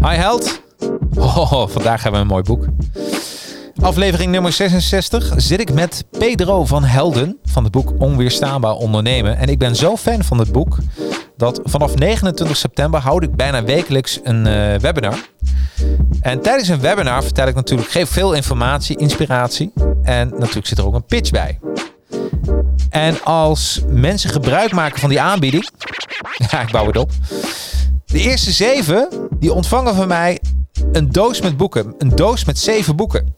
Hi Held. Oh, vandaag hebben we een mooi boek. Aflevering nummer 66 zit ik met Pedro van Helden van het boek Onweerstaanbaar Ondernemen. En ik ben zo fan van het boek dat vanaf 29 september houd ik bijna wekelijks een uh, webinar. En tijdens een webinar vertel ik natuurlijk, veel informatie, inspiratie. En natuurlijk zit er ook een pitch bij. En als mensen gebruik maken van die aanbieding, ja, ik bouw het op. De eerste zeven, die ontvangen van mij een doos met boeken. Een doos met zeven boeken.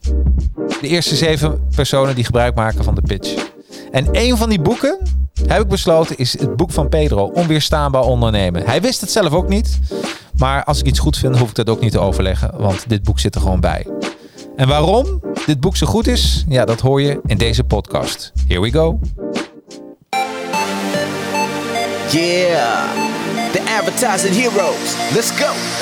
De eerste zeven personen die gebruik maken van de pitch. En een van die boeken, heb ik besloten, is het boek van Pedro. Onweerstaanbaar ondernemen. Hij wist het zelf ook niet. Maar als ik iets goed vind, hoef ik dat ook niet te overleggen. Want dit boek zit er gewoon bij. En waarom dit boek zo goed is, ja, dat hoor je in deze podcast. Here we go. Yeah. the advertising heroes. Let's go.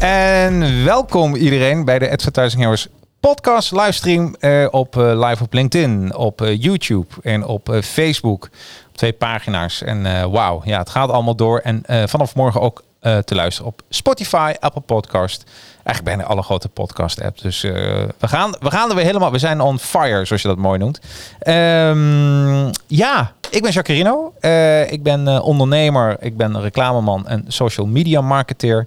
En welkom iedereen bij de Advertising Heroes podcast livestream uh, op uh, live op LinkedIn, op uh, YouTube en op Facebook. Op twee pagina's. En wauw, ja, het gaat allemaal door. En vanaf morgen ook te luisteren op Spotify, Apple Podcast. Eigenlijk bijna alle grote podcast apps. Dus we, gaan, we gaan er weer helemaal. We zijn on fire, zoals je dat mooi noemt. Um, ja, ik ben Jacarino. ik ben ondernemer. Ik ben reclameman en social media marketeer.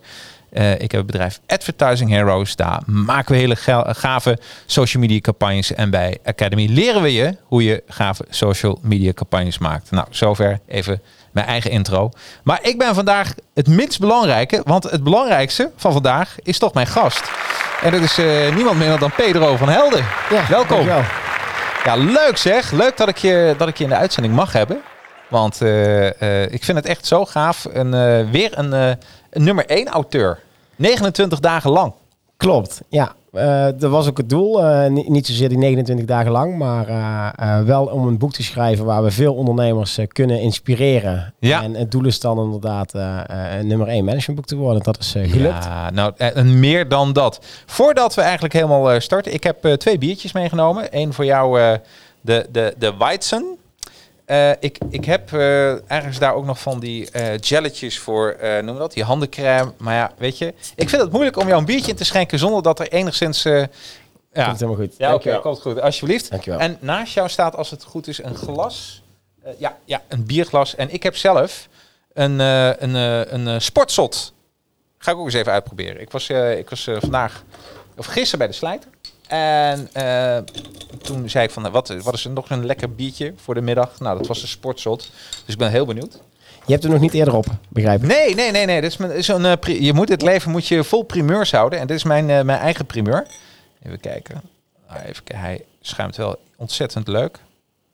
Uh, ik heb het bedrijf Advertising Heroes. Daar maken we hele gave social media campagnes. En bij Academy leren we je hoe je gave social media campagnes maakt. Nou, zover even mijn eigen intro. Maar ik ben vandaag het minst belangrijke. Want het belangrijkste van vandaag is toch mijn gast. En dat is uh, niemand minder dan Pedro van Helden. Ja, Welkom. Ja, leuk zeg. Leuk dat ik je, dat ik je in de uitzending mag hebben. Want uh, ik vind het echt zo gaaf. Een, weer een nummer 1 auteur. 29 dagen lang. Klopt, ja. Uh, dat was ook het doel. Uh, niet zozeer die 29 dagen lang, maar uh, wel om een boek te schrijven waar we veel ondernemers kunnen inspireren. Ja. En het doel is dan inderdaad een nummer 1 managementboek te worden. Dat is gelukt. Ja, nou, en meer dan dat. Voordat we eigenlijk helemaal starten, ik heb twee biertjes meegenomen. Eén voor jou, de, de, de Weizen. Uh, ik, ik heb uh, ergens daar ook nog van die uh, gelletjes voor, noem dat, die handencrème. Maar ja, weet je, ik vind het moeilijk om jou een biertje in te schenken zonder dat er enigszins... ja, komt helemaal goed. Ja, oké, okay, komt goed. Alsjeblieft. Dankjewel. En naast jou staat, als het goed is, een glas. ja, ja, een bierglas. En ik heb zelf een, een, een, een sportzot. Ga ik ook eens even uitproberen. Ik was, ik was vandaag, of gisteren bij de slijter. En uh, toen zei ik van, wat, wat is er nog een lekker biertje voor de middag? Nou, dat was een sportzot. Dus ik ben heel benieuwd. Je hebt er nog niet eerder op, begrijp ik? Nee, nee, nee, nee. Dit is, mijn, is een, uh, je moet het leven moet je vol primeurs houden. En dit is mijn, uh, mijn eigen primeur. Even kijken. Ah, even, hij schuimt wel ontzettend leuk.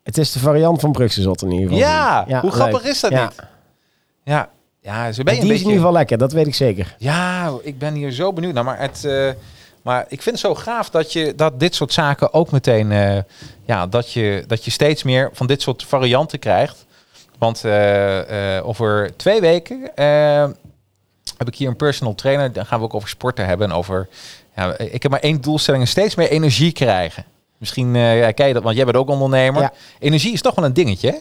Het is de variant van Zot in ieder geval. Ja, ja hoe grappig is dat ja. niet? Ja, ja, ze ben je die is in ieder geval lekker, dat weet ik zeker. Ja, ik ben hier zo benieuwd naar. Maar het, uh, maar ik vind het zo gaaf dat, je, dat dit soort zaken ook meteen, uh, ja, dat je, dat je steeds meer van dit soort varianten krijgt. Want uh, uh, over twee weken heb ik hier een personal trainer. Dan gaan we ook over sporten hebben. En over, ja, ik heb maar één doelstelling, steeds meer energie krijgen. Misschien ja, ken je dat, want jij bent ook ondernemer. Energie is toch wel een dingetje, hè?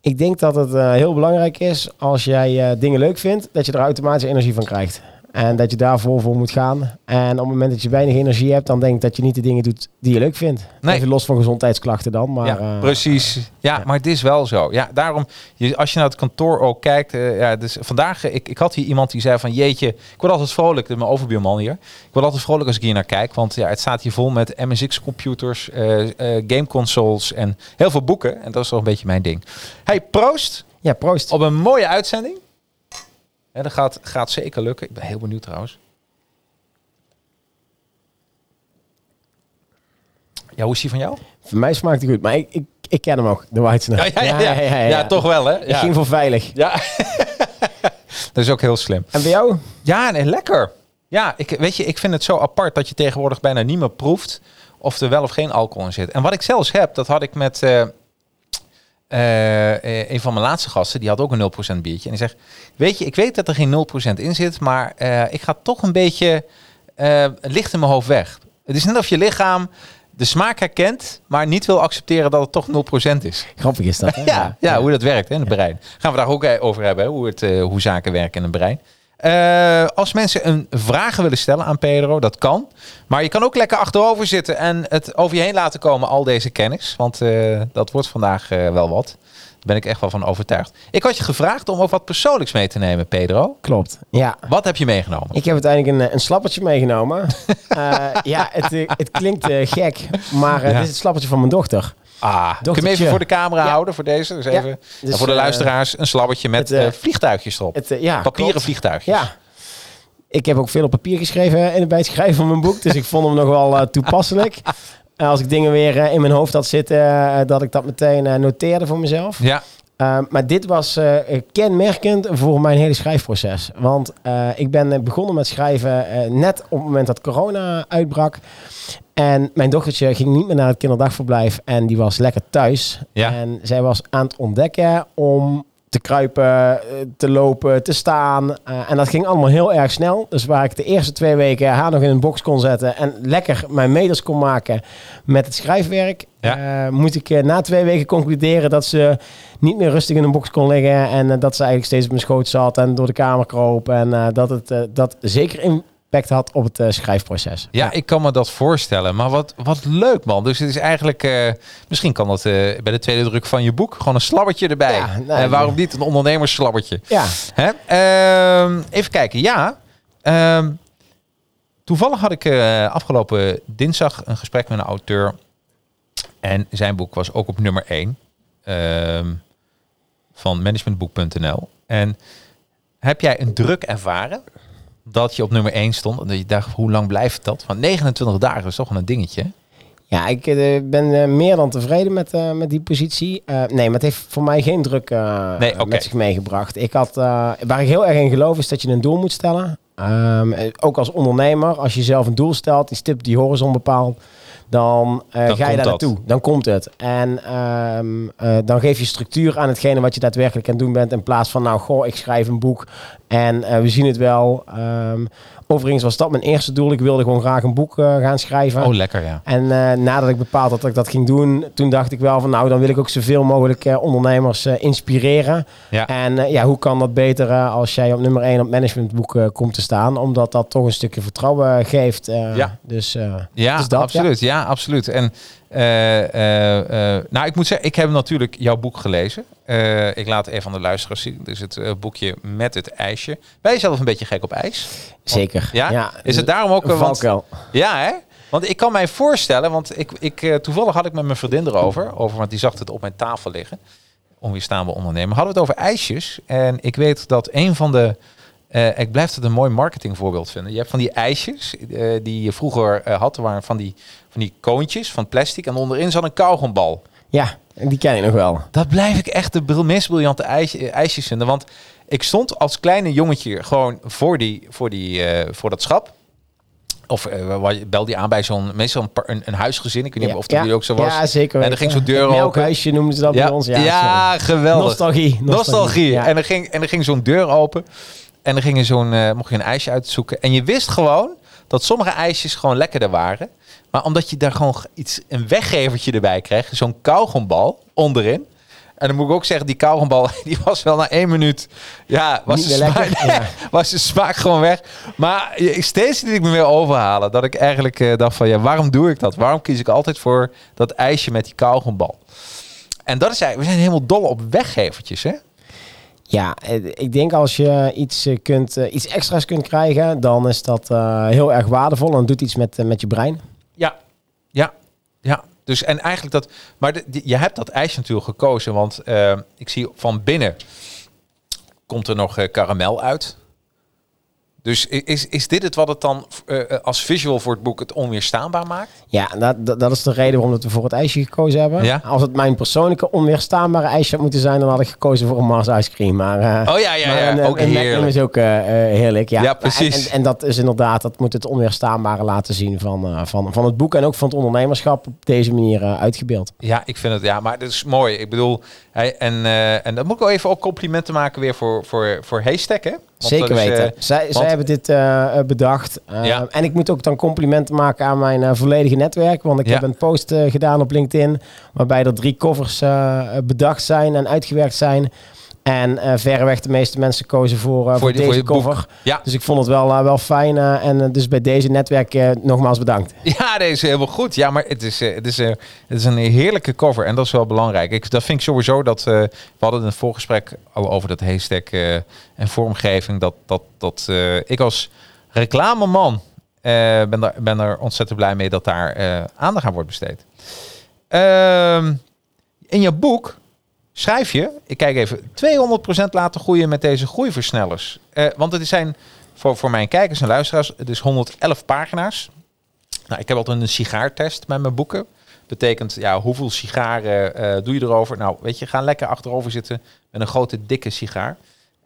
Ik denk dat het heel belangrijk is als jij dingen leuk vindt, dat je er automatisch energie van krijgt. En dat je daar vol voor moet gaan. En op het moment dat je weinig energie hebt, dan denk ik dat je niet de dingen doet die je leuk vindt. Nee. Even los van gezondheidsklachten dan. Maar, ja, eh, precies. Ja, maar het is wel zo. Ja, daarom, je, als je naar het kantoor ook kijkt. eh, ja, dus vandaag, eh, ik, ik had hier iemand die zei van jeetje, ik word altijd vrolijk, mijn overbuurman hier. Ik word altijd vrolijk als ik hier naar kijk, want ja, het staat hier vol met MSX-computers, eh gameconsoles en heel veel boeken. En dat is toch een beetje mijn ding. Hey, proost ja, proost. op een mooie uitzending. Ja, dat gaat, gaat zeker lukken. Ik ben heel benieuwd trouwens. Ja, hoe is die van jou? Voor mij smaakt hij goed. Maar ik, ik, ik ken hem ook, de Weizener. Ja, ja, ja, ja, ja, toch wel hè? Ik ging voor veilig. Ja, dat is ook heel slim. En bij jou? Ja, nee, lekker. Ja, ik, weet je, ik vind het zo apart dat je tegenwoordig bijna niet meer proeft of er wel of geen alcohol in zit. En wat ik zelfs heb, dat had ik met eh, eh, een van mijn laatste gasten, die had ook een 0% biertje. En die zegt, weet je, ik weet dat er geen 0% in zit, maar eh, ik ga toch een beetje eh, licht in mijn hoofd weg. Het is net of je lichaam de smaak herkent, maar niet wil accepteren dat het toch 0% is. Grappig is dat, hè? Ja, ja, hoe dat werkt hè, in het brein. Gaan we daar ook eh, over hebben, hè, hoe, het, eh, hoe zaken werken in het brein. Eh, als mensen een vragen willen stellen aan Pedro, dat kan. Maar je kan ook lekker achterover zitten en het over je heen laten komen, al deze kennis. Want eh, dat wordt vandaag eh, wel wat. Daar ben ik echt wel van overtuigd. Ik had je gevraagd om ook wat persoonlijks mee te nemen, Pedro. Klopt. Ja. Wat heb je meegenomen? Ik heb uiteindelijk een, een slappertje meegenomen. Ja, het, het klinkt gek, maar Ja. dit is het slappertje van mijn dochter. Ah, kun je hem even voor de camera Ja. houden voor deze? Dus even, Dus, en voor de eh, luisteraars, een slabbertje met het, eh, eh, vliegtuigjes erop. Het, ja, Papieren klopt. vliegtuigjes. Ja. Ik heb ook veel op papier geschreven in bij het schrijven van mijn boek, dus ik vond hem nog wel toepasselijk. Als ik dingen weer in mijn hoofd had zitten, dat ik dat meteen noteerde voor mezelf. Ja, Uh, maar dit was uh, kenmerkend voor mijn hele schrijfproces. Want uh, ik ben begonnen met schrijven net op het moment dat corona uitbrak. En mijn dochtertje ging niet meer naar het kinderdagverblijf en die was lekker thuis. Ja. En zij was aan het ontdekken om te kruipen, te lopen, te staan. Uh, en dat ging allemaal heel erg snel. Dus waar ik de eerste twee weken haar nog in een box kon zetten en lekker mijn meters kon maken met het schrijfwerk, ja. uh, moet ik na twee weken concluderen dat ze niet meer rustig in een box kon liggen en dat ze eigenlijk steeds op mijn schoot zat en door de kamer kroop en dat het dat zeker impact had op het schrijfproces. Ja, ik kan me dat voorstellen. Maar wat, wat leuk man. Dus het is eigenlijk, uh, misschien kan dat uh, bij de tweede druk van je boek gewoon een slabbertje erbij. Ja, nee, en waarom niet een ondernemersslabbertje? Ja. Hè? Uh, even kijken. Ja. Uh, toevallig had ik afgelopen dinsdag een gesprek met een auteur. En zijn boek was ook op nummer 1 van managementboek.nl. En heb jij een druk ervaren dat je op nummer 1 stond? En dat je dacht, hoe lang blijft dat? Want 29 dagen is toch wel een dingetje. Ja, ik uh, ben uh, meer dan tevreden met, uh, met die positie. nee, maar het heeft voor mij geen druk nee, okay. met zich meegebracht. Ik had, waar ik heel erg in geloof is dat je een doel moet stellen. Um, ook als ondernemer, als je zelf een doel stelt, die stip die horizon bepaalt, dan, dan ga je daar naartoe. Dan komt het. En um, dan geef je structuur aan hetgene wat je daadwerkelijk aan het doen bent. In plaats van, nou, goh, ik schrijf een boek en we zien het wel. Um, Overigens was dat mijn eerste doel. Ik wilde gewoon graag een boek uh, gaan schrijven. Oh, lekker, ja. En uh, nadat ik bepaald had dat ik dat ging doen, toen dacht ik wel van, nou, dan wil ik ook zoveel mogelijk uh, ondernemers inspireren. Ja. En ja, hoe kan dat beter als jij op nummer 1 op managementboek komt te staan? Omdat dat toch een stukje vertrouwen geeft. ja. Dus, ja, dus dat, absoluut. Ja, ja absoluut. En nou, ik moet zeggen, ik heb natuurlijk jouw boek gelezen. Uh, ik laat even aan de luisteraars zien. Dus het uh, boekje met het ijsje. Ben je zelf een beetje gek op ijs? Zeker. Ja? ja. Is het daarom ook een valkuil? Ja, hè? Want ik kan mij voorstellen, want ik, ik, uh, toevallig had ik met mijn vriendin erover, over, want die zag het op mijn tafel liggen. Onweerstaanbaar ondernemen. Hadden we het over ijsjes. En ik weet dat een van de. Uh, ik blijf het een mooi marketingvoorbeeld vinden. Je hebt van die ijsjes uh, die je vroeger uh, had, waren van die, van die koontjes van plastic. En onderin zat een kauwgombal. Ja, die ken ik nog wel. Dat blijf ik echt de meest briljante ijs, ijsjes vinden. Want ik stond als kleine jongetje gewoon voor, die, voor, die, uh, voor dat schap. Of uh, bel die aan bij zo'n meestal een, een, een, huisgezin. Ik weet niet ja, of dat ja, ook zo was. Ja, zeker. En er ging zo'n deur open. huisje noemden ze dat ja, bij ons. Ja, ja geweldig. Nostalgie. Nostalgie. En, er ging, en er ging zo'n deur open. En er ging zo'n, uh, mocht je een ijsje uitzoeken. En je wist gewoon dat sommige ijsjes gewoon lekkerder waren. Maar omdat je daar gewoon iets, een weggevertje erbij kreeg, zo'n kauwgombal onderin. En dan moet ik ook zeggen, die kauwgombal, die was wel na één minuut... Ja, was, de smaak, ja. was de smaak gewoon weg. Maar steeds liet ik me weer overhalen. Dat ik eigenlijk uh, dacht van, ja, waarom doe ik dat? Waarom kies ik altijd voor dat ijsje met die kauwgombal? En dat is eigenlijk, we zijn helemaal dol op weggevertjes, hè? Ja, eh, ik denk als je iets, eh, kunt, iets extra's kunt krijgen, dan is dat heel erg waardevol en doet iets met, met je brein. Ja, ja, ja. Dus en eigenlijk dat, maar je hebt dat ijs natuurlijk gekozen, want uh, ik zie van binnen komt er nog uh, karamel uit. Dus is, is dit het wat het dan uh, als visual voor het boek het onweerstaanbaar maakt? Ja, dat, dat, is de reden waarom we voor het ijsje gekozen hebben. Ja? Als het mijn persoonlijke onweerstaanbare ijsje had moeten zijn, dan had ik gekozen voor een Mars ice cream. Maar, uh, oh ja, ja, ja. ook een, heerlijk. is ook uh, heerlijk. Ja, ja precies. En, en, dat is inderdaad, dat moet het onweerstaanbare laten zien van, van, van het boek en ook van het ondernemerschap op deze manier uitgebeeld. Ja, ik vind het, ja, maar dat is mooi. Ik bedoel, hij, en, en dat moet ik wel even ook complimenten maken weer voor, voor, voor Haystack, hè? Zeker weten. zij, zij hebben dit uh, bedacht. Uh, En ik moet ook dan complimenten maken aan mijn volledige netwerk. Want ik heb een post gedaan op LinkedIn. Waarbij er drie covers bedacht zijn en uitgewerkt zijn. En uh, verreweg de meeste mensen kozen voor, uh, voor, deze voor cover. Ja. Dus ik vond het wel, uh, wel fijn. en dus bij deze netwerk nogmaals bedankt. Ja, deze is helemaal goed. Ja, maar het is, het, is, het is een heerlijke cover. En dat is wel belangrijk. Ik, dat vind ik sowieso dat... we hadden in het voorgesprek al over dat haystack en vormgeving. Dat, dat, dat ik als reclameman ben, er, ben er ontzettend blij mee dat daar aandacht aan wordt besteed. Ehm, in je boek schrijf je, ik kijk even, 200% laten groeien met deze groeiversnellers. Uh, want het zijn voor, voor mijn kijkers en luisteraars, het is 111 pagina's. Nou, ik heb altijd een sigaartest met mijn boeken. Betekent, ja, hoeveel sigaren uh, doe je erover? Nou, weet je, ga lekker achterover zitten met een grote, dikke sigaar.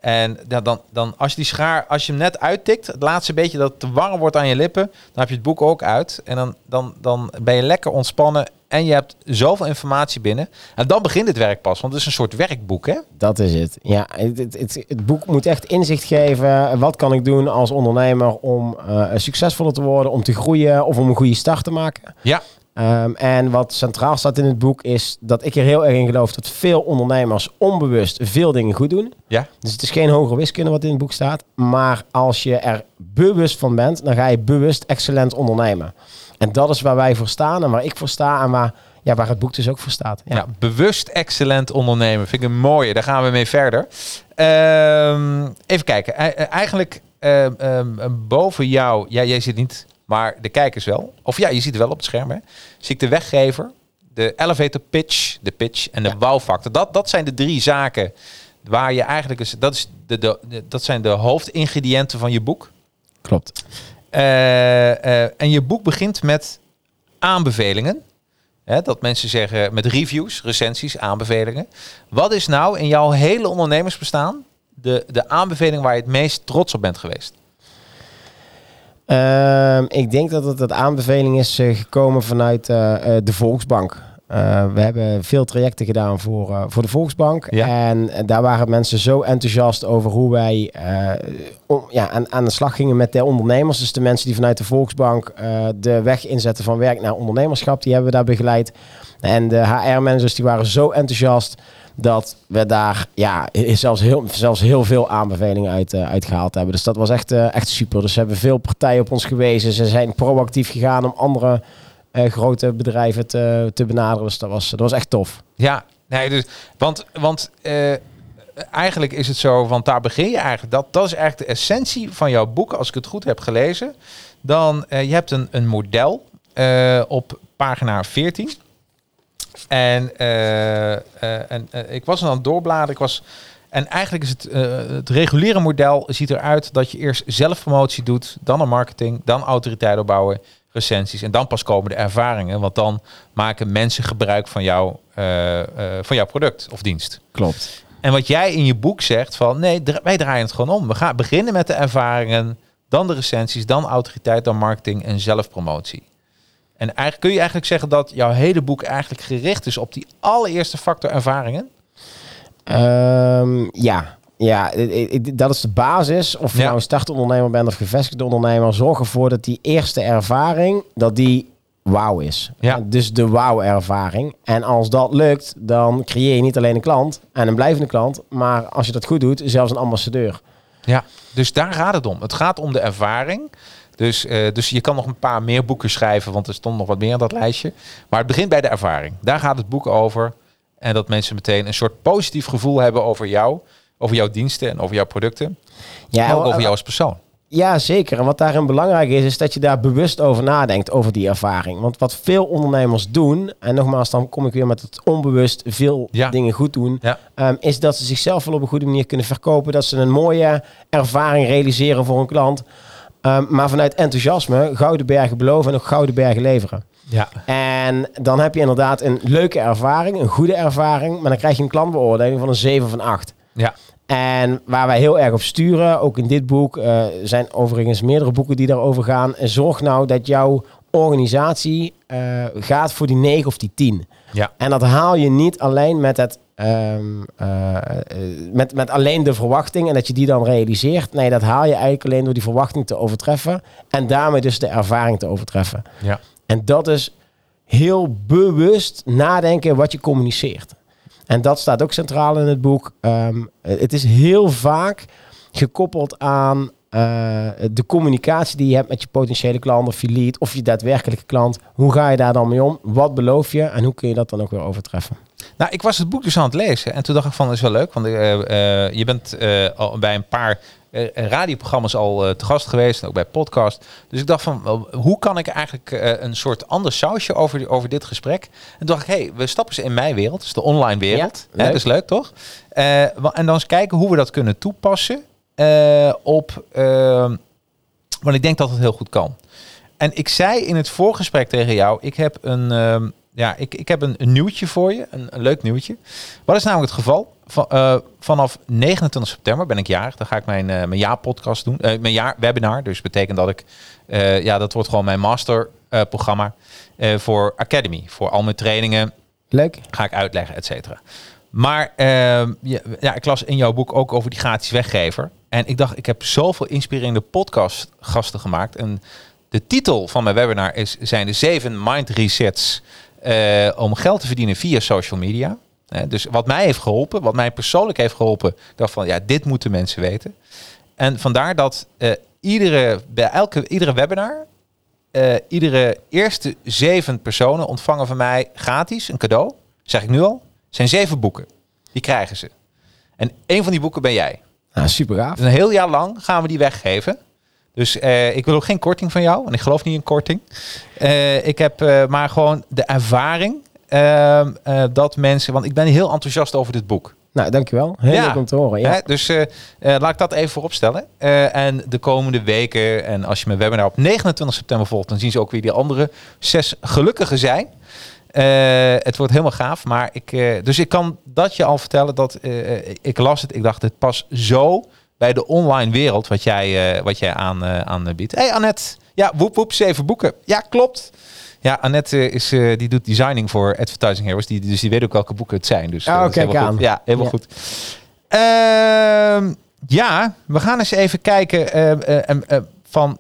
En ja, dan, dan als je die schaar, als je hem net uittikt, het laatste beetje dat het te warm wordt aan je lippen, dan heb je het boek ook uit. En dan, dan, dan ben je lekker ontspannen en je hebt zoveel informatie binnen. En dan begint het werk pas, want het is een soort werkboek, hè? Dat is het. Ja, het, het, het, boek moet echt inzicht geven. Wat kan ik doen als ondernemer om uh, succesvoller te worden, om te groeien of om een goede start te maken? Ja. Um, en wat centraal staat in het boek is dat ik er heel erg in geloof dat veel ondernemers onbewust veel dingen goed doen. Ja. Dus het is geen hogere wiskunde wat in het boek staat. Maar als je er bewust van bent, dan ga je bewust excellent ondernemen. En dat is waar wij voor staan en waar ik voor sta en waar, ja, waar het boek dus ook voor staat. Ja, bewust excellent ondernemen. Vind ik een mooie. Daar gaan we mee verder. Um, even kijken. Eigenlijk um, boven jou, ja, jij zit niet maar de kijkers wel. Of ja, je ziet het wel op het scherm. Hè. Zie ik de weggever, de elevator pitch, de pitch en de ja. factor. Dat, dat zijn de drie zaken waar je eigenlijk... Is, dat, is de, de, dat zijn de hoofdingrediënten van je boek. Klopt. Uh, uh, en je boek begint met aanbevelingen. Hè, dat mensen zeggen met reviews, recensies, aanbevelingen. Wat is nou in jouw hele ondernemersbestaan de, de aanbeveling waar je het meest trots op bent geweest? Ehm, ik denk dat het een aanbeveling is uh, gekomen vanuit de Volksbank. We hebben veel trajecten gedaan voor, voor de Volksbank. En daar waren mensen zo enthousiast over hoe wij om, ja, aan, aan de slag gingen met de ondernemers. Dus de mensen die vanuit de Volksbank de weg inzetten van werk naar ondernemerschap, die hebben we daar begeleid. En de HR-managers die waren zo enthousiast dat we daar ja, zelfs, heel, zelfs heel veel aanbevelingen uit, uh, uitgehaald hebben. Dus dat was echt, uh, echt super. Dus ze hebben veel partijen op ons gewezen. Ze zijn proactief gegaan om andere grote bedrijven te, te benaderen. Dus dat was, dat was echt tof. Ja, nee, dus, want, want eigenlijk is het zo, want daar begin je eigenlijk. Dat, dat is eigenlijk de essentie van jouw boek, als ik het goed heb gelezen. Dan, je hebt een, een model op pagina 14. En, uh, en uh, ik was aan het doorbladeren. Ik was, en eigenlijk is het, het reguliere model ziet eruit dat je eerst zelfpromotie doet, dan een marketing, dan autoriteit opbouwen, recensies en dan pas komen de ervaringen. Want dan maken mensen gebruik van, jou, van jouw product of dienst. Klopt. En wat jij in je boek zegt van nee, wij draaien het gewoon om. We gaan beginnen met de ervaringen, dan de recensies, dan autoriteit, dan marketing en zelfpromotie. En eigenlijk kun je eigenlijk zeggen dat jouw hele boek eigenlijk gericht is op die allereerste factor ervaringen? Um, ja. Ja, dat is de basis. Of je nou een startondernemer bent of gevestigde ondernemer, zorg ervoor dat die eerste ervaring, dat die wauw is. Ja. Dus de wauw-ervaring. En als dat lukt, dan creëer je niet alleen een klant en een blijvende klant, maar als je dat goed doet, zelfs een ambassadeur. Ja, dus daar gaat het om. Het gaat om de ervaring. Dus, eh, dus je kan nog een paar meer boeken schrijven, want er stond nog wat meer in dat lijstje. Maar het begint bij de ervaring. Daar gaat het boek over. En dat mensen meteen een soort positief gevoel hebben over jou, over jouw diensten en over jouw producten. Ja, maar ook en- over jou als persoon. Ja, zeker. En wat daarin belangrijk is, is dat je daar bewust over nadenkt, over die ervaring. Want wat veel ondernemers doen, en nogmaals, dan kom ik weer met het onbewust veel Ja. dingen goed doen, Ja. ehm, is dat ze zichzelf wel op een goede manier kunnen verkopen, dat ze een mooie ervaring realiseren voor een klant. Ehm, maar vanuit enthousiasme gouden bergen beloven en ook gouden bergen leveren. Ja. En dan heb je inderdaad een leuke ervaring, een goede ervaring, maar dan krijg je een klantbeoordeling van een 7 of een 8. Ja. En waar wij heel erg op sturen, ook in dit boek, eh, zijn overigens meerdere boeken die daarover gaan. En zorg nou dat jouw organisatie eh, gaat voor die 9 of die 10. Ja. En dat haal je niet alleen met het. ehm, eh, met, met alleen de verwachting en dat je die dan realiseert. Nee, dat haal je eigenlijk alleen door die verwachting te overtreffen. En daarmee dus de ervaring te overtreffen. Ja. En dat is heel bewust nadenken wat je communiceert. En dat staat ook centraal in het boek. Ehm, het is heel vaak gekoppeld aan eh, de communicatie die je hebt met je potentiële klant of je lead of je daadwerkelijke klant. Hoe ga je daar dan mee om? Wat beloof je en hoe kun je dat dan ook weer overtreffen? Nou, ik was het boek dus aan het lezen en toen dacht ik van, is wel leuk, want eh, eh, je bent al bij een paar radioprogramma's al eh, te gast geweest en ook bij podcast. Dus ik dacht van, hoe kan ik eigenlijk eh, een soort ander sausje over, over dit gesprek? En toen dacht ik, hé, hey, we stappen eens in mijn wereld, dus de online wereld. Ja, Hè, dat is leuk, toch? Eh, en dan eens kijken hoe we dat kunnen toepassen eh, op, eh, want ik denk dat het heel goed kan. En ik zei in het voorgesprek tegen jou, ik heb een, ehm, ja, ik, ik heb een, een nieuwtje voor je, een, een leuk nieuwtje. Wat is namelijk het geval? Van, eh, vanaf 29 september ben ik jarig. Dan ga ik mijn, eh, mijn jaarpodcast doen, eh, mijn jaarwebinar. Dus betekent dat ik, ja, dat wordt gewoon mijn masterprogramma voor Academy, voor al mijn trainingen, Leuk? ga ik uitleggen, et cetera. Maar ehm, ja, ja, ik las in jouw boek ook over die gratis weggever. En ik dacht, ik heb zoveel inspirerende podcastgasten gemaakt. En de titel van mijn webinar is, zijn de zeven mind resets om geld te verdienen via social media. Dus wat mij heeft geholpen, wat mij persoonlijk heeft geholpen, dacht van ja, dit moeten mensen weten. En vandaar dat eh, iedere, bij elke, iedere webinar, eh, iedere eerste zeven personen ontvangen van mij gratis een cadeau. Zeg ik nu al. zijn zeven boeken. Die krijgen ze. En één van die boeken ben jij. Nou, super gaaf. Dus een heel jaar lang gaan we die weggeven. Dus eh, ik wil ook geen korting van jou. En ik geloof niet in korting. Ik heb maar gewoon de ervaring ehm, eh, dat mensen... Want ik ben heel enthousiast over dit boek. Nou, dankjewel. Heel Ja. leuk om te horen. Ja. Hè? Dus eh, eh, laat ik dat even voorop stellen. Eh, en de komende weken, en als je mijn webinar op 29 september volgt, dan zien ze ook wie die andere zes gelukkigen zijn. Het wordt helemaal gaaf. Maar ik, dus ik kan dat je al vertellen dat ik las het. Ik dacht, het past zo bij de online wereld wat jij, wat jij aan, aanbiedt. Hé hey Annette, ja, woep woep, zeven boeken. Ja, klopt. Ja, Annette eh, is, eh, die doet designing voor Advertising Heroes. Die, dus die weet ook welke boeken het zijn. Dus, eh, Oh, dat is kijk aan. Goed. Ja, helemaal Ja. goed. Ehm, ja, we gaan eens even kijken eh, eh, eh, eh, van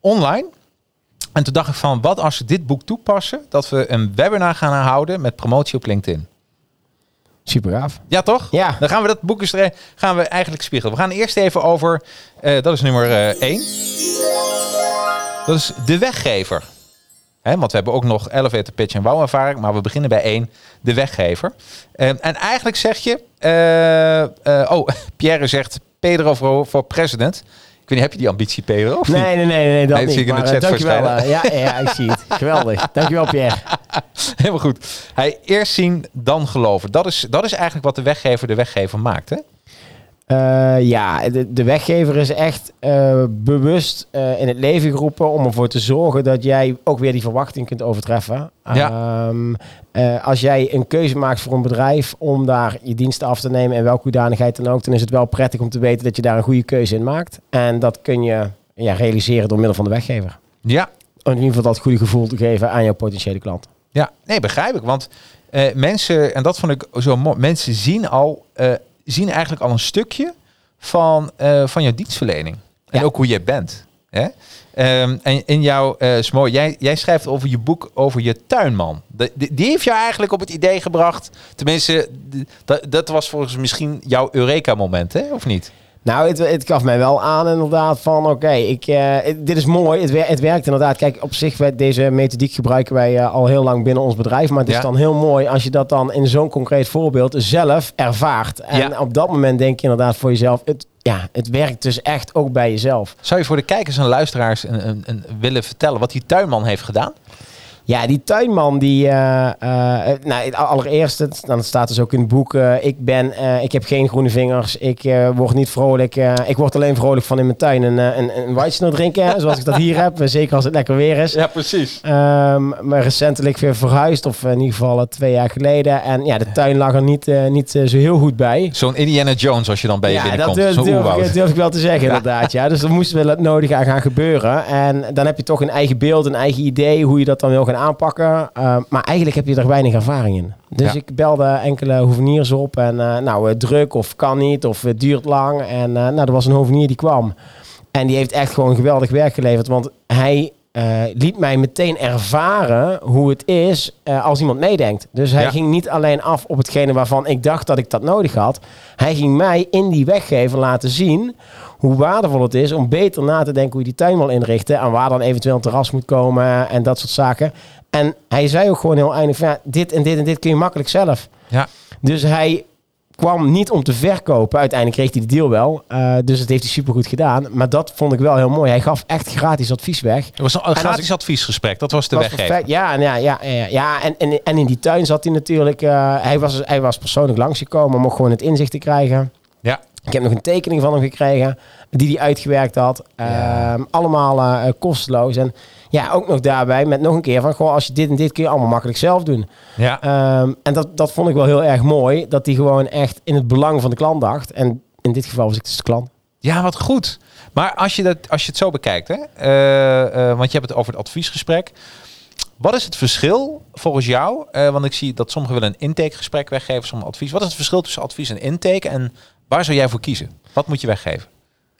online. En toen dacht ik van, wat als we dit boek toepassen, dat we een webinar gaan houden met promotie op LinkedIn. Super gaaf. Ja, toch? Ja. Dan gaan we dat boek eens gaan we eigenlijk spiegelen. We gaan eerst even over, eh, dat is nummer 1. Dat is de weggever. Want we hebben ook nog elevator pitch en wow-ervaring, maar we beginnen bij één, de weggever. En eigenlijk zeg je, eh, eh, oh, Pierre zegt Pedro voor, voor president. Ik weet niet, heb je die ambitie, Pedro? Of? Nee, nee, nee, nee, dat Nee, niet. zie ik in de chat eh, dankjewel. ja, ja, ik zie het. Geweldig. Dankjewel, Pierre. Helemaal goed. Hij eerst zien, dan geloven. Dat is, dat is eigenlijk wat de weggever de weggever maakt, hè? Eh, ja, de, de weggever is echt eh, bewust eh, in het leven geroepen om ervoor te zorgen dat jij ook weer die verwachting kunt overtreffen. Ja. Ehm, eh, als jij een keuze maakt voor een bedrijf om daar je diensten af te nemen en welke hoedanigheid dan ook, dan is het wel prettig om te weten dat je daar een goede keuze in maakt. En dat kun je ja, realiseren door middel van de weggever. Ja, Om in ieder geval dat goede gevoel te geven aan jouw potentiële klant. Ja, nee, begrijp ik. Want mensen, en dat vond ik zo mooi, mensen zien al, zien eigenlijk al een stukje van, eh, van jouw dienstverlening. En Ja. ook hoe jij bent. Hè? Ehm, en in jouw uh, Smo, jij, jij schrijft over je boek over je tuinman. De, die, die, heeft jou eigenlijk op het idee gebracht. Tenminste, dat, dat was volgens misschien jouw Eureka-moment, hè? Of niet? Nou, het, het gaf mij wel aan inderdaad van oké, ik, uh, dit is mooi. Het, het, werkt inderdaad. Kijk, op zich, wij, deze methodiek gebruiken wij uh, al heel lang binnen ons bedrijf. Maar het is dan heel mooi als je dat dan in zo'n concreet voorbeeld zelf ervaart. En ja. op dat moment denk je inderdaad voor jezelf, het, ja, het werkt dus echt ook bij jezelf. Zou je voor de kijkers en luisteraars een, een, een willen vertellen wat die tuinman heeft gedaan? Ja, die tuinman die, uh, uh, nou, allereerst, dan staat dus ook in het boek, uh, ik ben, ik heb geen groene vingers, ik word niet vrolijk, ik word alleen vrolijk van in mijn tuin een, een, een white drinken, zoals ik dat hier heb, zeker als het lekker weer is. Ja, precies. Um, maar recentelijk weer verhuisd, of in ieder geval twee jaar geleden, en ja, de tuin lag er niet, niet zo heel goed bij. Zo'n Indiana Jones als je dan bij je ja, binnenkomt. Dat durf, durf, ik, durf ik wel te zeggen, inderdaad. Ja. Dus er moest wel het nodige aan gaan gebeuren, en dan heb je toch een eigen beeld, een eigen idee, hoe je dat dan wil gaan aanpakken. Uh, maar eigenlijk heb je er weinig ervaring in. Dus ik belde enkele hoveniers op en uh, nou, druk of kan niet of het duurt lang. En uh, nou, er was een hovenier die kwam. En die heeft echt gewoon geweldig werk geleverd. Want hij liet mij meteen ervaren hoe het is als iemand meedenkt. Dus hij ja. ging niet alleen af op hetgene waarvan ik dacht dat ik dat nodig had. Hij ging mij in die weggever laten zien hoe waardevol het is om beter na te denken hoe je die tuin wil inrichten. En waar dan eventueel een terras moet komen en dat soort zaken. En hij zei ook gewoon heel eindig van ja, dit en dit en dit kun je makkelijk zelf. Ja. Dus hij kwam niet om te verkopen. Uiteindelijk kreeg hij de deal wel. Uh, dus dat heeft hij supergoed gedaan. Maar dat vond ik wel heel mooi. Hij gaf echt gratis advies weg. Het was een gratis adviesgesprek. Dat was de was weggever. Ja, en, ja, ja, ja, ja. En, en, en in die tuin zat hij natuurlijk... Uh, hij, was, hij was persoonlijk langsgekomen om gewoon het inzicht te krijgen. Ja. Ik heb nog een tekening van hem gekregen die hij uitgewerkt had. Ja. Uh, allemaal uh, kosteloos. En ja, ook nog daarbij met nog een keer van... Goh, als je dit en dit kun je allemaal makkelijk zelf doen. Ja. Um, en dat, dat vond ik wel heel erg mooi. Dat hij gewoon echt in het belang van de klant dacht. En in dit geval was ik dus de klant. Ja, wat goed. Maar als je, dat, als je het zo bekijkt... Hè, uh, uh, want je hebt het over het adviesgesprek... Wat is het verschil volgens jou? Uh, want ik zie dat sommigen willen een intakegesprek weggeven, sommige advies. Wat is het verschil tussen advies en intake? En waar zou jij voor kiezen? Wat moet je weggeven?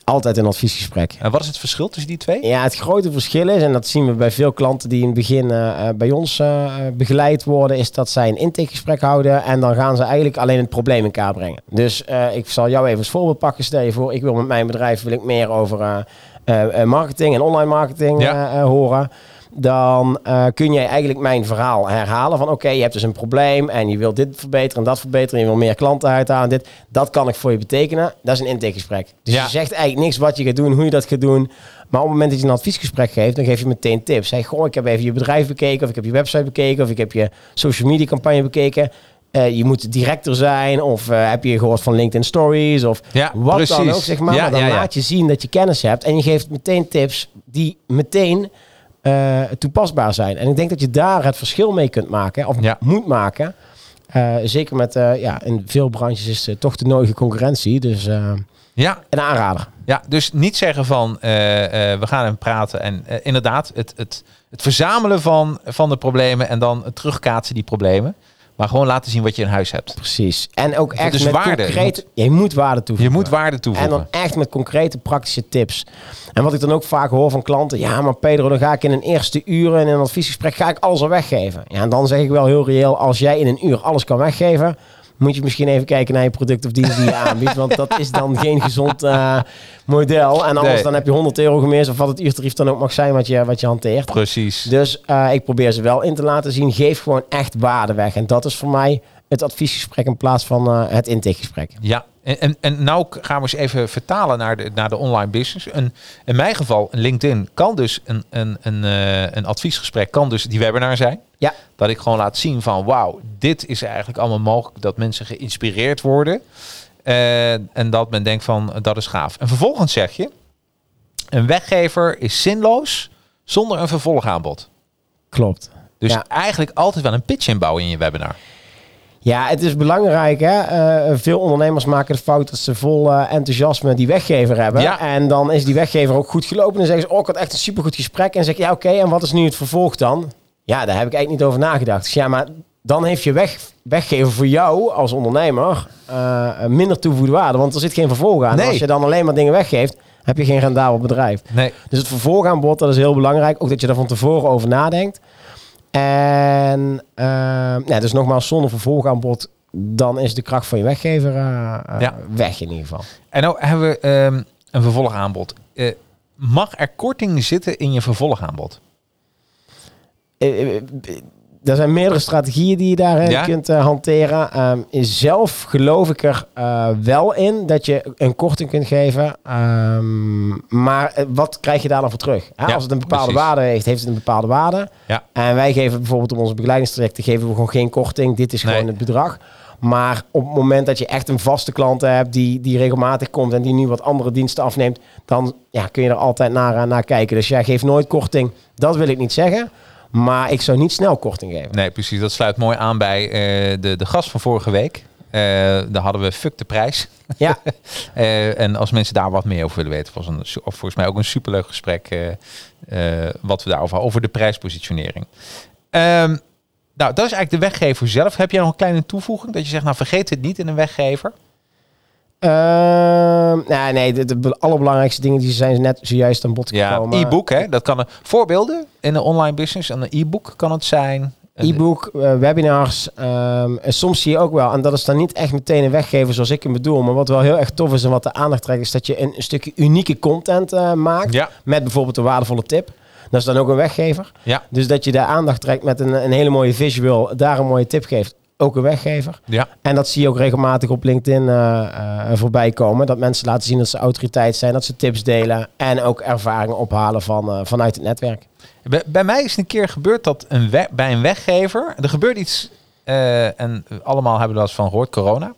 Altijd een adviesgesprek. En wat is het verschil tussen die twee? Ja, het grote verschil is, en dat zien we bij veel klanten die in het begin uh, bij ons uh, begeleid worden, is dat zij een intakegesprek houden en dan gaan ze eigenlijk alleen het probleem in kaart brengen. Dus uh, ik zal jou even als voorbeeld pakken. Stel je voor, ik wil met mijn bedrijf wil ik meer over marketing en online marketing ja. horen dan uh, kun jij eigenlijk mijn verhaal herhalen van oké, okay, je hebt dus een probleem en je wilt dit verbeteren en dat verbeteren, en je wil meer klanten uithalen. Dit, dat kan ik voor je betekenen. Dat is een intakegesprek. Dus ja. je zegt eigenlijk niks wat je gaat doen, hoe je dat gaat doen. Maar op het moment dat je een adviesgesprek geeft, dan geef je meteen tips. Zeg, goh, ik heb even je bedrijf bekeken, of ik heb je website bekeken, of ik heb je social media campagne bekeken. Uh, je moet directer zijn, of uh, heb je gehoord van LinkedIn Stories, of ja, wat precies. dan ook, zeg maar. Ja, maar dan laat je zien dat je kennis hebt en je geeft meteen tips die meteen uh, toepasbaar zijn. En ik denk dat je daar het verschil mee kunt maken, of ja. moet maken. Uh, zeker met, uh, ja, in veel branches is het toch de nodige concurrentie. Dus ja. een aanrader. Ja, dus niet zeggen van we gaan hem praten. En inderdaad, het, het, het verzamelen van, van de problemen en dan het terugkaatsen die problemen. Maar gewoon laten zien wat je in huis hebt. Precies. En ook echt dus met waarde. concrete... Je moet, waarde toevoegen. Je moet waarde toevoegen. En dan echt met concrete praktische tips. En wat ik dan ook vaak hoor van klanten... Ja, maar Pedro, dan ga ik in een eerste uur in een adviesgesprek... ga ik alles al weggeven. Ja, en dan zeg ik wel heel reëel... als jij in een uur alles kan weggeven moet je misschien even kijken naar je product of dienst die je aanbiedt. Want dat is dan geen gezond uh, model. En anders nee. dan heb je 100 euro gemist of wat het uurtarief dan ook mag zijn wat je, wat je hanteert. Precies. Dus uh, ik probeer ze wel in te laten zien. Geef gewoon echt waarde weg. En dat is voor mij het adviesgesprek in plaats van uh, het intakegesprek. Ja, en, en, en nou gaan we eens even vertalen naar de, naar de online business. Een, in mijn geval, een LinkedIn kan dus een, een, een, een adviesgesprek, kan dus die webinar zijn. Ja. Dat ik gewoon laat zien van wauw, dit is eigenlijk allemaal mogelijk. Dat mensen geïnspireerd worden. Uh, en dat men denkt van dat is gaaf. En vervolgens zeg je, een weggever is zinloos zonder een vervolgaanbod. Klopt. Dus ja. eigenlijk altijd wel een pitch inbouwen in je webinar. Ja, het is belangrijk. Hè? Uh, veel ondernemers maken de fout dat ze vol uh, enthousiasme die weggever hebben. Ja. En dan is die weggever ook goed gelopen. En dan zeggen ze, oh, ik had echt een supergoed gesprek. En zeg je, ja, oké, okay, en wat is nu het vervolg dan? Ja, daar heb ik eigenlijk niet over nagedacht. Dus ja, maar dan heeft je weg, weggever voor jou als ondernemer uh, minder toegevoegde waarde. Want er zit geen vervolg aan. Nee. Als je dan alleen maar dingen weggeeft, heb je geen rendabel bedrijf. Nee. Dus het vervolgaanbod, dat is heel belangrijk. Ook dat je er van tevoren over nadenkt. En uh, ja, dus nogmaals, zonder vervolgaanbod, dan is de kracht van je weggever uh, ja. weg in ieder geval. En nou hebben we um, een vervolgaanbod. Mag er korting zitten in je vervolgaanbod? Er zijn meerdere strategieën die je daarin kunt uh, hanteren. Um, zelf geloof ik er uh, wel in dat je een korting kunt geven. Um, maar wat krijg je daar dan voor terug? Ja, als het een bepaalde precies. waarde heeft, heeft het een bepaalde waarde. Ja. En wij geven bijvoorbeeld op onze begeleidingstrajecten geven we gewoon geen korting. Dit is gewoon het bedrag. Maar op het moment dat je echt een vaste klant hebt die, die regelmatig komt en die nu wat andere diensten afneemt, dan ja, kun je er altijd naar, naar kijken. Dus jij geeft nooit korting. Dat wil ik niet zeggen. Maar ik zou niet snel korting geven. Nee, precies. Dat sluit mooi aan bij uh, de, de gast van vorige week. Uh, daar hadden we Fuck de prijs. Ja. uh, en als mensen daar wat meer over willen weten, was een, of volgens mij ook een superleuk gesprek wat we daarover over de prijspositionering. Um, nou, dat is eigenlijk de weggever zelf. Heb jij nog een kleine toevoeging? Dat je zegt, nou vergeet het niet in een weggever. Uh, nee, nee de, de, allerbelangrijkste dingen die zijn net zojuist aan bod gekomen. Ja, e-book, hè? Dat kan een voorbeelden in een online business. Een e-book kan het zijn. E-book, uh, webinars. Um, soms zie je ook wel, en dat is dan niet echt meteen een weggever zoals ik hem bedoel. Maar wat wel heel erg tof is en wat de aandacht trekt, is dat je een, een stukje unieke content uh, maakt. Ja. Met bijvoorbeeld een waardevolle tip. Dat is dan ook een weggever. Ja. Dus dat je de aandacht trekt met een, een hele mooie visual, daar een mooie tip geeft ook een weggever. Ja. En dat zie je ook regelmatig op LinkedIn uh, uh, voorbij komen. Dat mensen laten zien dat ze autoriteit zijn, dat ze tips delen en ook ervaringen ophalen van, uh, vanuit het netwerk. Bij, bij, mij is een keer gebeurd dat een bij een weggever, er gebeurt iets en allemaal hebben we dat van gehoord, corona.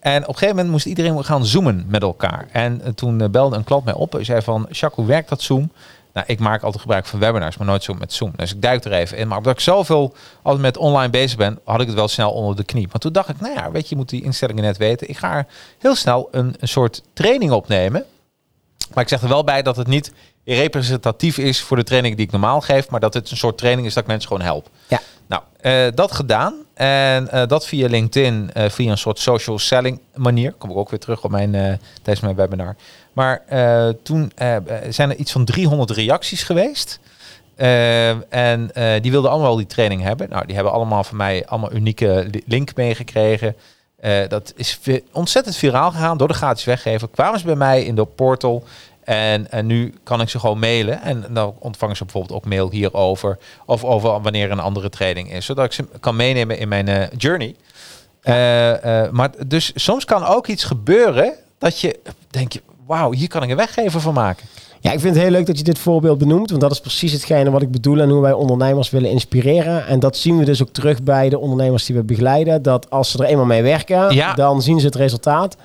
En op een gegeven moment moest iedereen gaan zoomen met elkaar. En toen belde een klant mij op en zei van, Jacques, hoe werkt dat Zoom? Nou, ik maak altijd gebruik van webinars, maar nooit zo met Zoom. Dus ik duik er even in. Maar omdat ik zoveel altijd met online bezig ben, had ik het wel snel onder de knie. Maar toen dacht ik, nou ja, weet je, je moet die instellingen net weten. Ik ga er heel snel een, een soort training opnemen. Maar ik zeg er wel bij dat het niet representatief is voor de training die ik normaal geef, maar dat het een soort training is dat ik mensen gewoon help. Ja. Nou, uh, dat gedaan. En uh, dat via LinkedIn, uh, via een soort social selling manier. Kom ik ook weer terug op mijn, tijdens mijn webinar. Maar toen zijn er iets van 300 reacties geweest. en die wilden allemaal die training hebben. Nou, die hebben allemaal van mij allemaal unieke link meegekregen. dat is ontzettend viraal gegaan door de gratis weggever. Kwamen ze bij mij in de portal. En, en nu kan ik ze gewoon mailen. En dan ontvangen ze bijvoorbeeld ook mail hierover. Of over wanneer een andere training is. Zodat ik ze kan meenemen in mijn journey. Maar dus soms kan ook iets gebeuren dat je denk je, wauw, hier kan ik een weggever van maken. Ja, ik vind het heel leuk dat je dit voorbeeld benoemt. Want dat is precies hetgene wat ik bedoel en hoe wij ondernemers willen inspireren. En dat zien we dus ook terug bij de ondernemers die we begeleiden. Dat als ze er eenmaal mee werken, ja. dan zien ze het resultaat.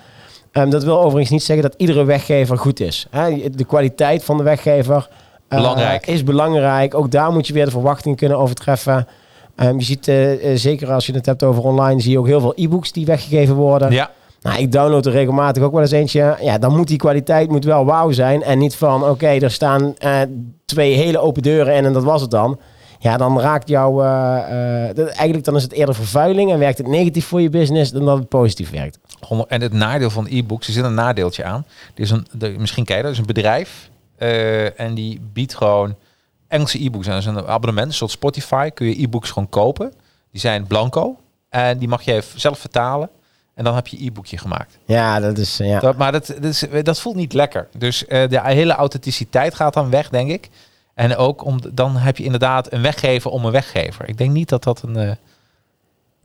Um, dat wil overigens niet zeggen dat iedere weggever goed is. De kwaliteit van de weggever belangrijk. Uh, is belangrijk. Ook daar moet je weer de verwachtingen kunnen overtreffen. Um, je ziet, uh, zeker als je het hebt over online, zie je ook heel veel e-books die weggegeven worden. Ja. Nou, ik download er regelmatig ook wel eens eentje. Ja, dan moet die kwaliteit moet wel wauw zijn. En niet van, oké, er staan uh, twee hele open deuren in en dat was het dan. Ja, dan raakt jou... eigenlijk dan is het eerder vervuiling en werkt het negatief voor je business dan dat het positief werkt. En het nadeel van e-books, er zit een nadeeltje aan. Er is een, misschien ken je dat, is een bedrijf en die biedt gewoon Engelse e-books aan. Dat is een abonnement, soort Spotify, kun je e-books gewoon kopen. Die zijn blanco en die mag je zelf vertalen. En dan heb je e-boekje gemaakt. Ja, dat is... Ja. Dat, maar dat, dat, is, dat voelt niet lekker. Dus uh, de hele authenticiteit gaat dan weg, denk ik. En ook om, dan heb je inderdaad een weggever om een weggever. Ik denk niet dat dat een... Uh,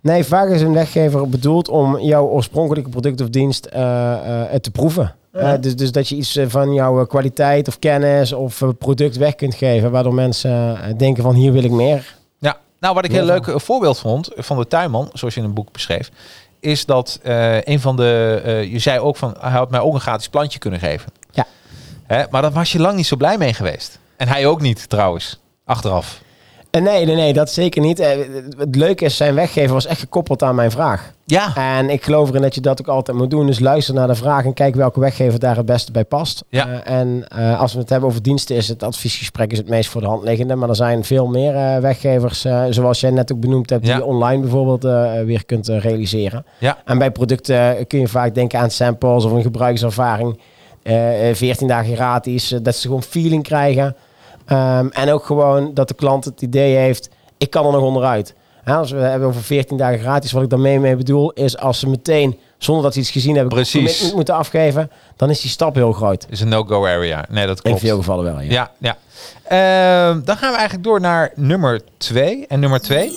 Nee, vaak is een weggever bedoeld om jouw oorspronkelijke product of dienst uh, uh, te proeven. Ja. Uh, dus, dus dat je iets van jouw kwaliteit of kennis of product weg kunt geven, waardoor mensen denken van hier wil ik meer. Ja, nou wat ik heel leuk een voorbeeld vond van de tuinman, zoals je in een boek beschreef, is dat een van de, je zei ook van, hij had mij ook een gratis plantje kunnen geven. Ja. Hè, maar daar was je lang niet zo blij mee geweest. En hij ook niet trouwens, achteraf. Nee, nee, nee, dat zeker niet. Het leuke is, zijn weggever was echt gekoppeld aan mijn vraag. Ja. En ik geloof erin dat je dat ook altijd moet doen. Dus luister naar de vraag en kijk welke weggever daar het beste bij past. Ja. Uh, en uh, als we het hebben over diensten, is het adviesgesprek is het meest voor de hand liggende. Maar er zijn veel meer uh, weggevers, zoals jij net ook benoemd hebt, Ja. die je online bijvoorbeeld weer kunt realiseren. Ja. En bij producten kun je vaak denken aan samples of een gebruikerservaring. 14 dagen gratis, dat ze gewoon feeling krijgen. Ehm, en ook gewoon dat de klant het idee heeft, ik kan er nog onderuit. als we hebben over 14 dagen gratis, wat ik daarmee mee bedoel, is als ze meteen, zonder dat ze iets gezien hebben, Precies. moeten afgeven, dan is die stap heel groot. Is een no-go area. Nee, dat klopt. In veel gevallen wel, ja. Ja, ja. Ehm, dan gaan we eigenlijk door naar nummer 2. En nummer 2,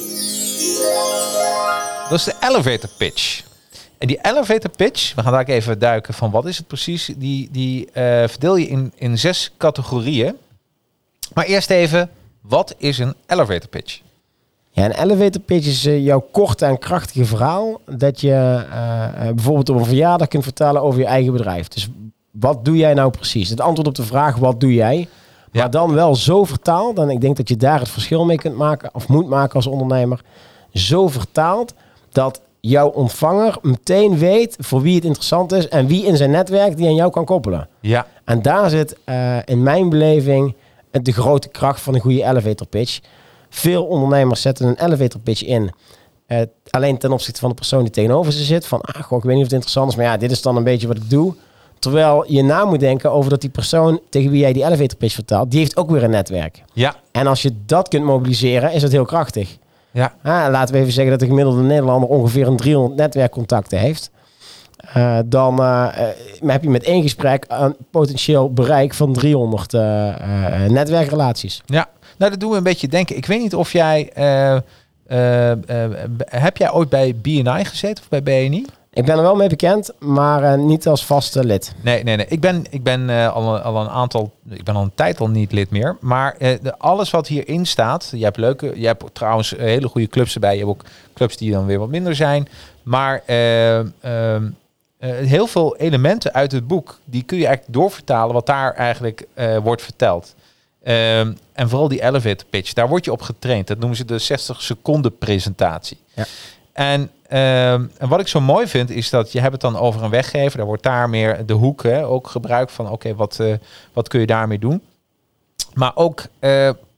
dat is de elevator pitch. En die elevator pitch, we gaan daar even duiken van wat is het precies. Die, die uh, verdeel je in, in zes categorieën. Maar eerst even, wat is een elevator pitch? Ja, een elevator pitch is uh, jouw korte en krachtige verhaal. Dat je uh, bijvoorbeeld op een verjaardag kunt vertellen over je eigen bedrijf. Dus wat doe jij nou precies? Het antwoord op de vraag, wat doe jij? Maar dan wel zo vertaald, en ik denk dat je daar het verschil mee kunt maken, of moet maken als ondernemer. Zo vertaald dat jouw ontvanger meteen weet voor wie het interessant is en wie in zijn netwerk die aan jou kan koppelen. Ja. En daar zit uh, in mijn beleving de grote kracht van een goede elevator pitch. Veel ondernemers zetten een elevator pitch in. Uh, alleen ten opzichte van de persoon die tegenover ze zit. Van, ah, goh, ik weet niet of het interessant is, maar ja, dit is dan een beetje wat ik doe. Terwijl je na moet denken over dat die persoon tegen wie jij die elevator pitch vertaalt, die heeft ook weer een netwerk. Ja. En als je dat kunt mobiliseren, is het heel krachtig. Ja. Ah, laten we even zeggen dat de gemiddelde Nederlander ongeveer een 300 netwerkcontacten heeft. Uh, dan uh, heb je met één gesprek een potentieel bereik van 300 netwerkrelaties. Ja, nou dat doen we een beetje denken. Ik weet niet of jij... heb jij ooit bij BNI gezeten of bij BNI? Ik ben er wel mee bekend, maar niet als vaste lid. Nee, nee, nee. Ik ben, ik ben al, al een aantal, ik ben al een tijd al niet lid meer. Maar de, alles wat hierin staat, je hebt leuke, je hebt trouwens hele goede clubs erbij. Je hebt ook clubs die dan weer wat minder zijn. Maar ehm, heel veel elementen uit het boek, die kun je eigenlijk doorvertalen wat daar eigenlijk wordt verteld. Ehm, en vooral die elevator pitch, daar word je op getraind. Dat noemen ze de 60 seconden presentatie. Ja. En, uh, en wat ik zo mooi vind, is dat je hebt het dan over een weggever. Daar wordt daar meer de hoek hè, ook gebruikt van, oké, wat, uh, wat kun je daarmee doen? Maar ook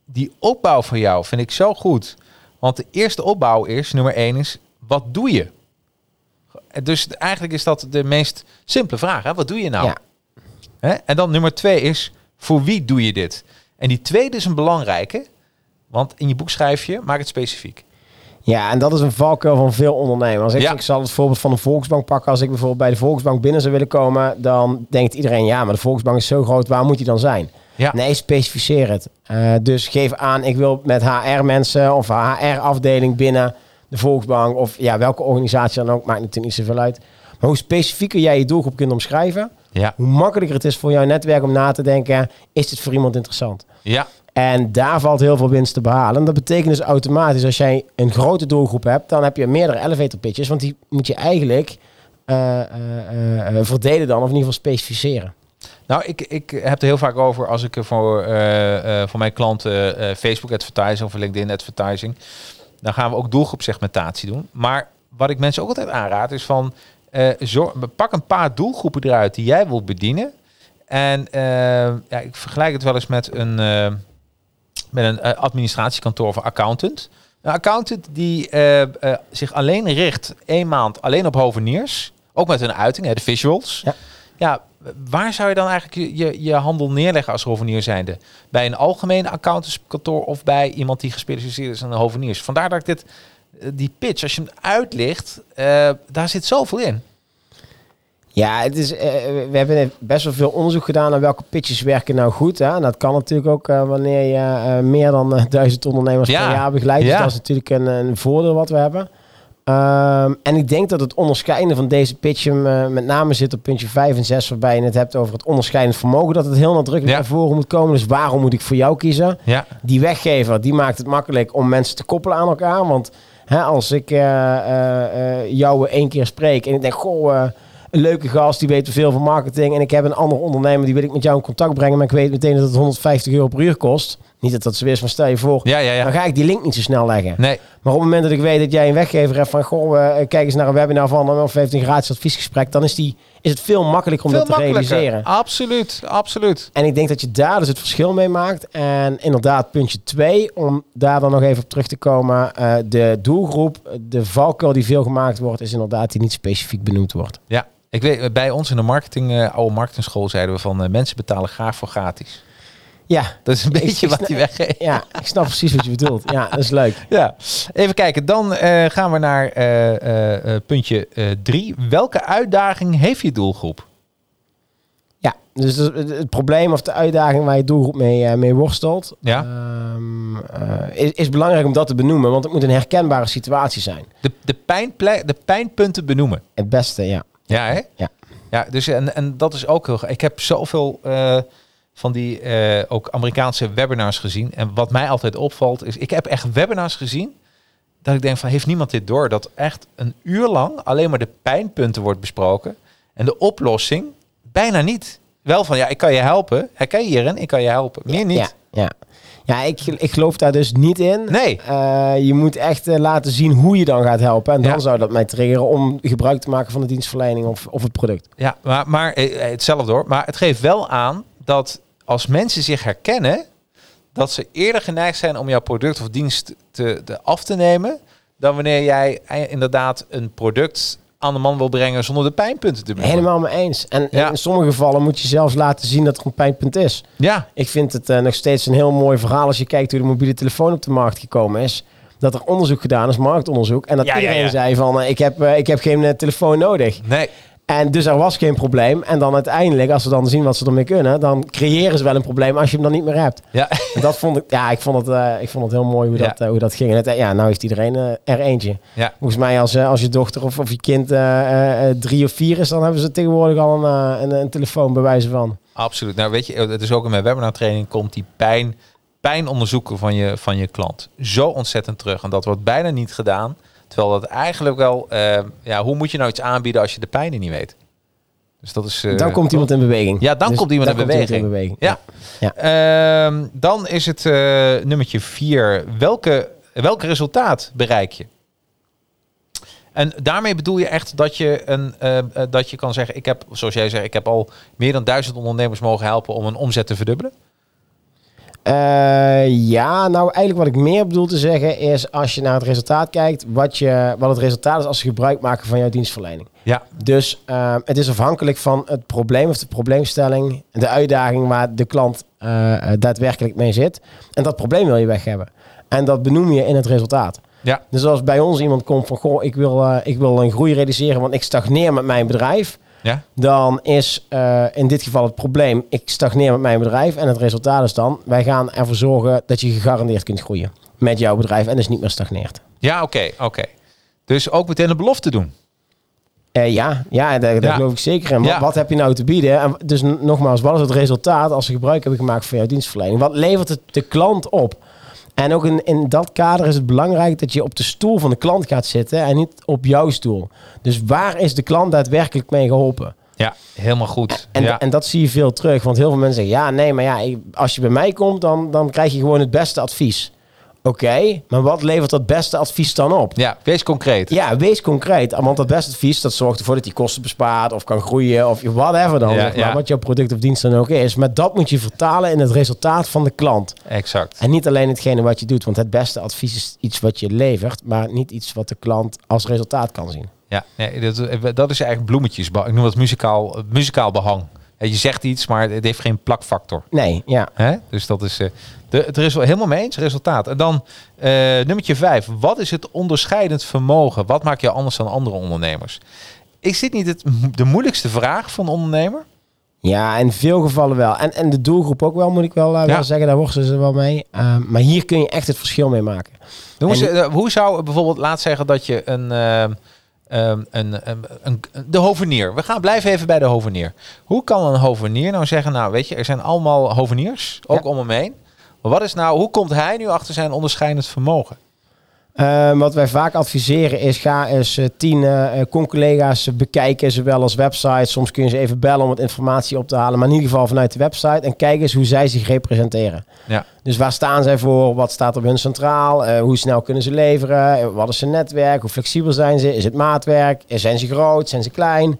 die opbouw van jou vind ik zo goed. Want de eerste opbouw is, nummer één is, wat doe je? Dus eigenlijk is dat de meest simpele vraag. Hè? Wat doe je nou? Ja. Hè? En dan nummer twee is, voor wie doe je dit? En die tweede is een belangrijke. Want in je boek schrijf je, maak het specifiek. Ja, en dat is een valkuil van veel ondernemers. Ik, ja. ik zal het voorbeeld van de Volksbank pakken. Als ik bijvoorbeeld bij de Volksbank binnen zou willen komen, dan denkt iedereen, ja, maar de Volksbank is zo groot, waar moet die dan zijn? Ja. Nee, specificeer het. Uh, dus geef aan, ik wil met HR-mensen of HR-afdeling binnen de Volksbank of ja, welke organisatie dan ook, maakt natuurlijk niet zoveel uit. Maar hoe specifieker jij je doelgroep kunt omschrijven, ja. hoe makkelijker het is voor jouw netwerk om na te denken, is het voor iemand interessant? Ja. En daar valt heel veel winst te behalen. En dat betekent dus automatisch, als jij een grote doelgroep hebt, dan heb je meerdere elevator pitches. Want die moet je eigenlijk uh, uh, uh, verdelen dan, of in ieder geval specificeren. Nou, ik, ik heb er heel vaak over als ik voor, voor mijn klanten Facebook advertising of LinkedIn advertising. Dan gaan we ook doelgroepsegmentatie doen. Maar wat ik mensen ook altijd aanraad is van zorg, pak een paar doelgroepen eruit die jij wilt bedienen. En ja, ik vergelijk het wel eens met een met een uh, administratiekantoor of accountant. Een accountant die uh, uh, zich alleen richt één maand alleen op hoveniers. Ook met een uiting, hè, de visuals. Ja. ja, waar zou je dan eigenlijk je, je handel neerleggen als hovenier zijnde? Bij een algemeen accountantskantoor of bij iemand die gespecialiseerd is in hoveniers? Vandaar dat ik dit, die pitch, als je hem uitlicht, daar zit zoveel in. Ja, het is, uh, we hebben best wel veel onderzoek gedaan naar welke pitches werken nou goed. Hè? En dat kan natuurlijk ook uh, wanneer je meer dan duizend ondernemers ja. per jaar begeleidt. Dus Ja. dat is natuurlijk een, een voordeel wat we hebben. Um, en ik denk dat het onderscheiden van deze pitch hem, met name zit op puntje 5 en 6, waarbij je het hebt over het onderscheidend vermogen. Dat het heel nadrukkelijk Ja. naar voren moet komen. Dus waarom moet ik voor jou kiezen? Ja, Die weggever die maakt het makkelijk om mensen te koppelen aan elkaar. Want hè, als ik eh, eh, eh, jou één keer spreek en ik denk, goh, eh, een leuke gast, die weet veel van marketing. En ik heb een andere ondernemer, die wil ik met jou in contact brengen. Maar ik weet meteen dat het 150 euro per uur kost. Niet dat dat zo is, maar stel je voor. ja, ja. ja. Dan ga ik die link niet zo snel leggen. Nee, Maar op het moment dat ik weet dat jij een weggever hebt van... Goh, eh, kijk eens naar een webinar van hem of heeft een gratis adviesgesprek. Dan is, die, is het veel makkelijker om veel dat te makkelijker. realiseren. Absoluut, absoluut. En ik denk dat je daar dus het verschil mee maakt. En inderdaad, puntje 2, om daar dan nog even op terug te komen. eh, de doelgroep, de valkuil die veel gemaakt wordt, is inderdaad die niet specifiek benoemd wordt. Ja, Ik weet, bij ons in de marketing, uh, oude marketingschool zeiden we van mensen betalen graag voor gratis. Ja. Dat is een beetje wat hij weggeeft. Ja, ik snap precies wat je bedoelt. Ja, dat is leuk. Ja. Even kijken, dan uh, gaan we naar uh, puntje drie. Welke uitdaging heeft je doelgroep? Ja, dus het, het, probleem of de uitdaging waar je doelgroep mee, mee worstelt, ja. Um, is, is, belangrijk om dat te benoemen, want het moet een herkenbare situatie zijn. De, de, pijnple de pijnpunten benoemen. Het beste, ja. Ja, hè? Ja. Ja, dus en, en dat is ook heel. Ik heb zoveel van die uh, ook Amerikaanse webinars gezien. En wat mij altijd opvalt is, ik heb echt webinars gezien dat ik denk van, heeft niemand dit door? Dat echt een uur lang alleen maar de pijnpunten wordt besproken en de oplossing bijna niet. Wel van, ja, ik kan je helpen. Herken je hierin? Ik kan je helpen. Meer niet. Ja, ja. Ja ik, ik geloof daar dus niet in. Nee. Uh, je moet echt uh, laten zien hoe je dan gaat helpen. En dan ja. zou dat mij triggeren om gebruik te maken van de dienstverlening of, of het product. Ja, maar, maar hetzelfde hoor. Maar het geeft wel aan dat als mensen zich herkennen, dat ze eerder geneigd zijn om jouw product of dienst te, te af te nemen, dan wanneer jij inderdaad een product aan de man wil brengen zonder de pijnpunten te benoemen. Helemaal mee eens. En ja. in sommige gevallen moet je zelfs laten zien dat er een pijnpunt is. Ja. Ik vind het uh, nog steeds een heel mooi verhaal als je kijkt hoe de mobiele telefoon op de markt gekomen is. Dat er onderzoek gedaan is, marktonderzoek. En dat ja, iedereen ja, zei van, uh, ik, heb, uh, ik heb geen telefoon nodig. Nee. En dus er was geen probleem. En dan uiteindelijk, als ze dan zien wat ze ermee kunnen, dan creëren ze wel een probleem als je hem dan niet meer hebt. Ja. En dat vond ik, ja, ik vond het, uh, ik vond het heel mooi hoe, Ja. dat, uh, hoe dat ging. En het, ja, nou heeft iedereen uh, er eentje. Ja. Volgens mij als, als je dochter of, of je kind drie of vier is, dan hebben ze tegenwoordig al een, een, een telefoon bij wijze van. Absoluut. Nou weet je, het is ook in mijn webinar training komt die pijn, pijn onderzoeken van je, van je klant zo ontzettend terug. En dat wordt bijna niet gedaan. Terwijl dat eigenlijk wel, uh, ja, hoe moet je nou iets aanbieden als je de pijn er niet weet? Dus dat is, uh, dan komt iemand in beweging. Ja, dan Dus komt iemand dan in, beweging. iemand in beweging. Ja. Ja. Ehm, dan is het uh, nummertje vier. Welke, welk resultaat bereik je? En daarmee bedoel je echt dat je, een, dat je kan zeggen... ik heb, zoals jij zegt, ik heb al meer dan duizend ondernemers mogen helpen... om een omzet te verdubbelen? Uh, ja, nou eigenlijk wat ik meer bedoel te zeggen is als je naar het resultaat kijkt, wat, je, wat het resultaat is als ze gebruik maken van jouw dienstverlening. Ja. Dus uh, het is afhankelijk van het probleem of de probleemstelling, de uitdaging waar de klant uh, daadwerkelijk mee zit. En dat probleem wil je weg hebben. En dat benoem je in het resultaat. Ja. Dus als bij ons iemand komt van, goh, ik wil, ik wil een groei realiseren, want ik stagneer met mijn bedrijf. Ja. Dan is uh, in dit geval het probleem, ik stagneer met mijn bedrijf. En het resultaat is dan, wij gaan ervoor zorgen dat je gegarandeerd kunt groeien met jouw bedrijf en dus niet meer stagneert. Ja, oké, okay, oké. Okay. Dus ook meteen een belofte doen. Uh, ja, ja, daar, daar Ja. geloof ik zeker in. Wat, Ja. wat heb je nou te bieden? En dus nogmaals, wat is het resultaat als ze gebruik hebben gemaakt van jouw dienstverlening? Wat levert het de klant op? En ook in, in dat kader is het belangrijk dat je op de stoel van de klant gaat zitten en niet op jouw stoel. Dus waar is de klant daadwerkelijk mee geholpen? Ja, helemaal goed. En, ja. en dat zie je veel terug. Want heel veel mensen zeggen, ja, nee, maar ja, als je bij mij komt, dan, dan krijg je gewoon het beste advies. Oké, maar wat levert dat beste advies dan op? ja, wees concreet. Ja, wees concreet. Want dat beste advies, dat zorgt ervoor dat je kosten bespaart of kan groeien of whatever dan. Ja, zeg maar, ja. Wat jouw product of dienst dan ook is. Maar dat moet je vertalen in het resultaat van de klant. Exact. En niet alleen hetgene wat je doet. Want het beste advies is iets wat je levert, maar niet iets wat de klant als resultaat kan zien. Ja, nee, dat, dat is eigenlijk bloemetjes. Ik noem dat muzikaal, muzikaal behang. Ja, Je zegt iets, maar het heeft geen plakfactor. Nee, ja. Hè? Dus dat is. eh, de, het is wel helemaal mee eens, resultaat. En dan eh nummertje vijf. Wat is het onderscheidend vermogen? Wat maakt je anders dan andere ondernemers? Is dit niet het, de moeilijkste vraag van een ondernemer? Ja, in veel gevallen wel. En, en de doelgroep ook wel, moet ik wel, eh, Ja. wel zeggen. Daar worstelen ze wel mee. Uh, maar hier kun je echt het verschil mee maken. Hoe, En- ze- eh, hoe zou bijvoorbeeld, laat zeggen dat je een, eh, ehm, een, een, een, de hovenier. We gaan blijven even bij de hovenier. Hoe kan een hovenier nou zeggen, nou weet je, er zijn allemaal hoveniers, ook Ja. om hem heen. Maar wat is nou, hoe komt hij nu achter zijn onderscheidend vermogen? Uh, wat wij vaak adviseren is, ga eens uh, tien uh, con-collega's bekijken, zowel als website. Soms kun je ze even bellen om wat informatie op te halen, maar in ieder geval vanuit de website. En kijk eens hoe zij zich representeren. Ja. Dus waar staan zij voor? Wat staat op hun centraal? Uh, hoe snel kunnen ze leveren? Wat is hun netwerk? Hoe flexibel zijn ze? Is het maatwerk? Zijn ze groot? Zijn ze klein?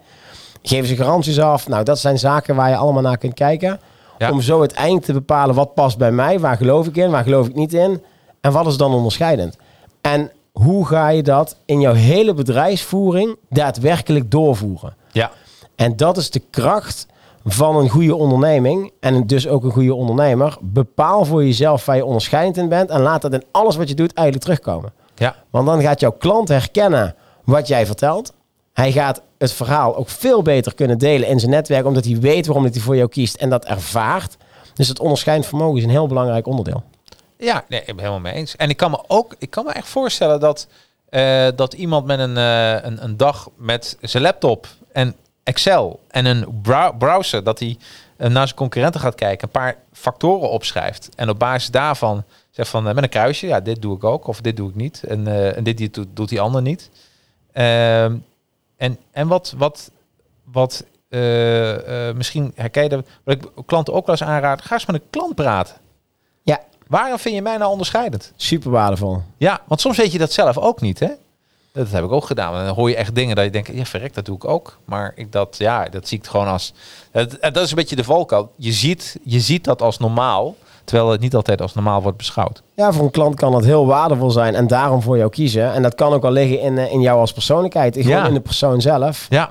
Geven ze garanties af? Nou, dat zijn zaken waar je allemaal naar kunt kijken. Ja. Om zo uiteindelijk te bepalen wat past bij mij. Waar geloof ik in? Waar geloof ik niet in? En wat is dan onderscheidend? En hoe ga je dat in jouw hele bedrijfsvoering daadwerkelijk doorvoeren? Ja. En dat is de kracht van een goede onderneming en dus ook een goede ondernemer. Bepaal voor jezelf waar je onderscheidend in bent en laat dat in alles wat je doet eigenlijk terugkomen. Ja. Want dan gaat jouw klant herkennen wat jij vertelt. Hij gaat het verhaal ook veel beter kunnen delen in zijn netwerk, omdat hij weet waarom hij voor jou kiest en dat ervaart. Dus het onderscheidend vermogen is een heel belangrijk onderdeel. Ja, nee, ik ben helemaal mee eens. En ik kan me ook, ik kan me echt voorstellen dat, uh, dat iemand met een, uh, een, een dag met zijn laptop en Excel en een browser, dat hij uh, naar zijn concurrenten gaat kijken, een paar factoren opschrijft en op basis daarvan zegt van met een kruisje, ja, dit doe ik ook of dit doe ik niet en, en dit, doet die ander niet. Ehm, en, en wat, wat, wat misschien herken je wat ik klanten ook wel eens aanraad, ga eens met een klant praten. Waarom vind je mij nou onderscheidend? Super waardevol. Ja, want soms weet je dat zelf ook niet, hè? Dat heb ik ook gedaan. Dan hoor je echt dingen dat je denkt, ja, verrek, dat doe ik ook. Maar ik dat, ja, dat zie ik gewoon als. Dat, dat is een beetje de valkuil. Je ziet, je ziet dat als normaal. Terwijl het niet altijd als normaal wordt beschouwd. Ja, voor een klant kan dat heel waardevol zijn en daarom voor jou kiezen. En dat kan ook al liggen in, eh, in jou als persoonlijkheid. Gewoon ja. in de persoon zelf. Ja.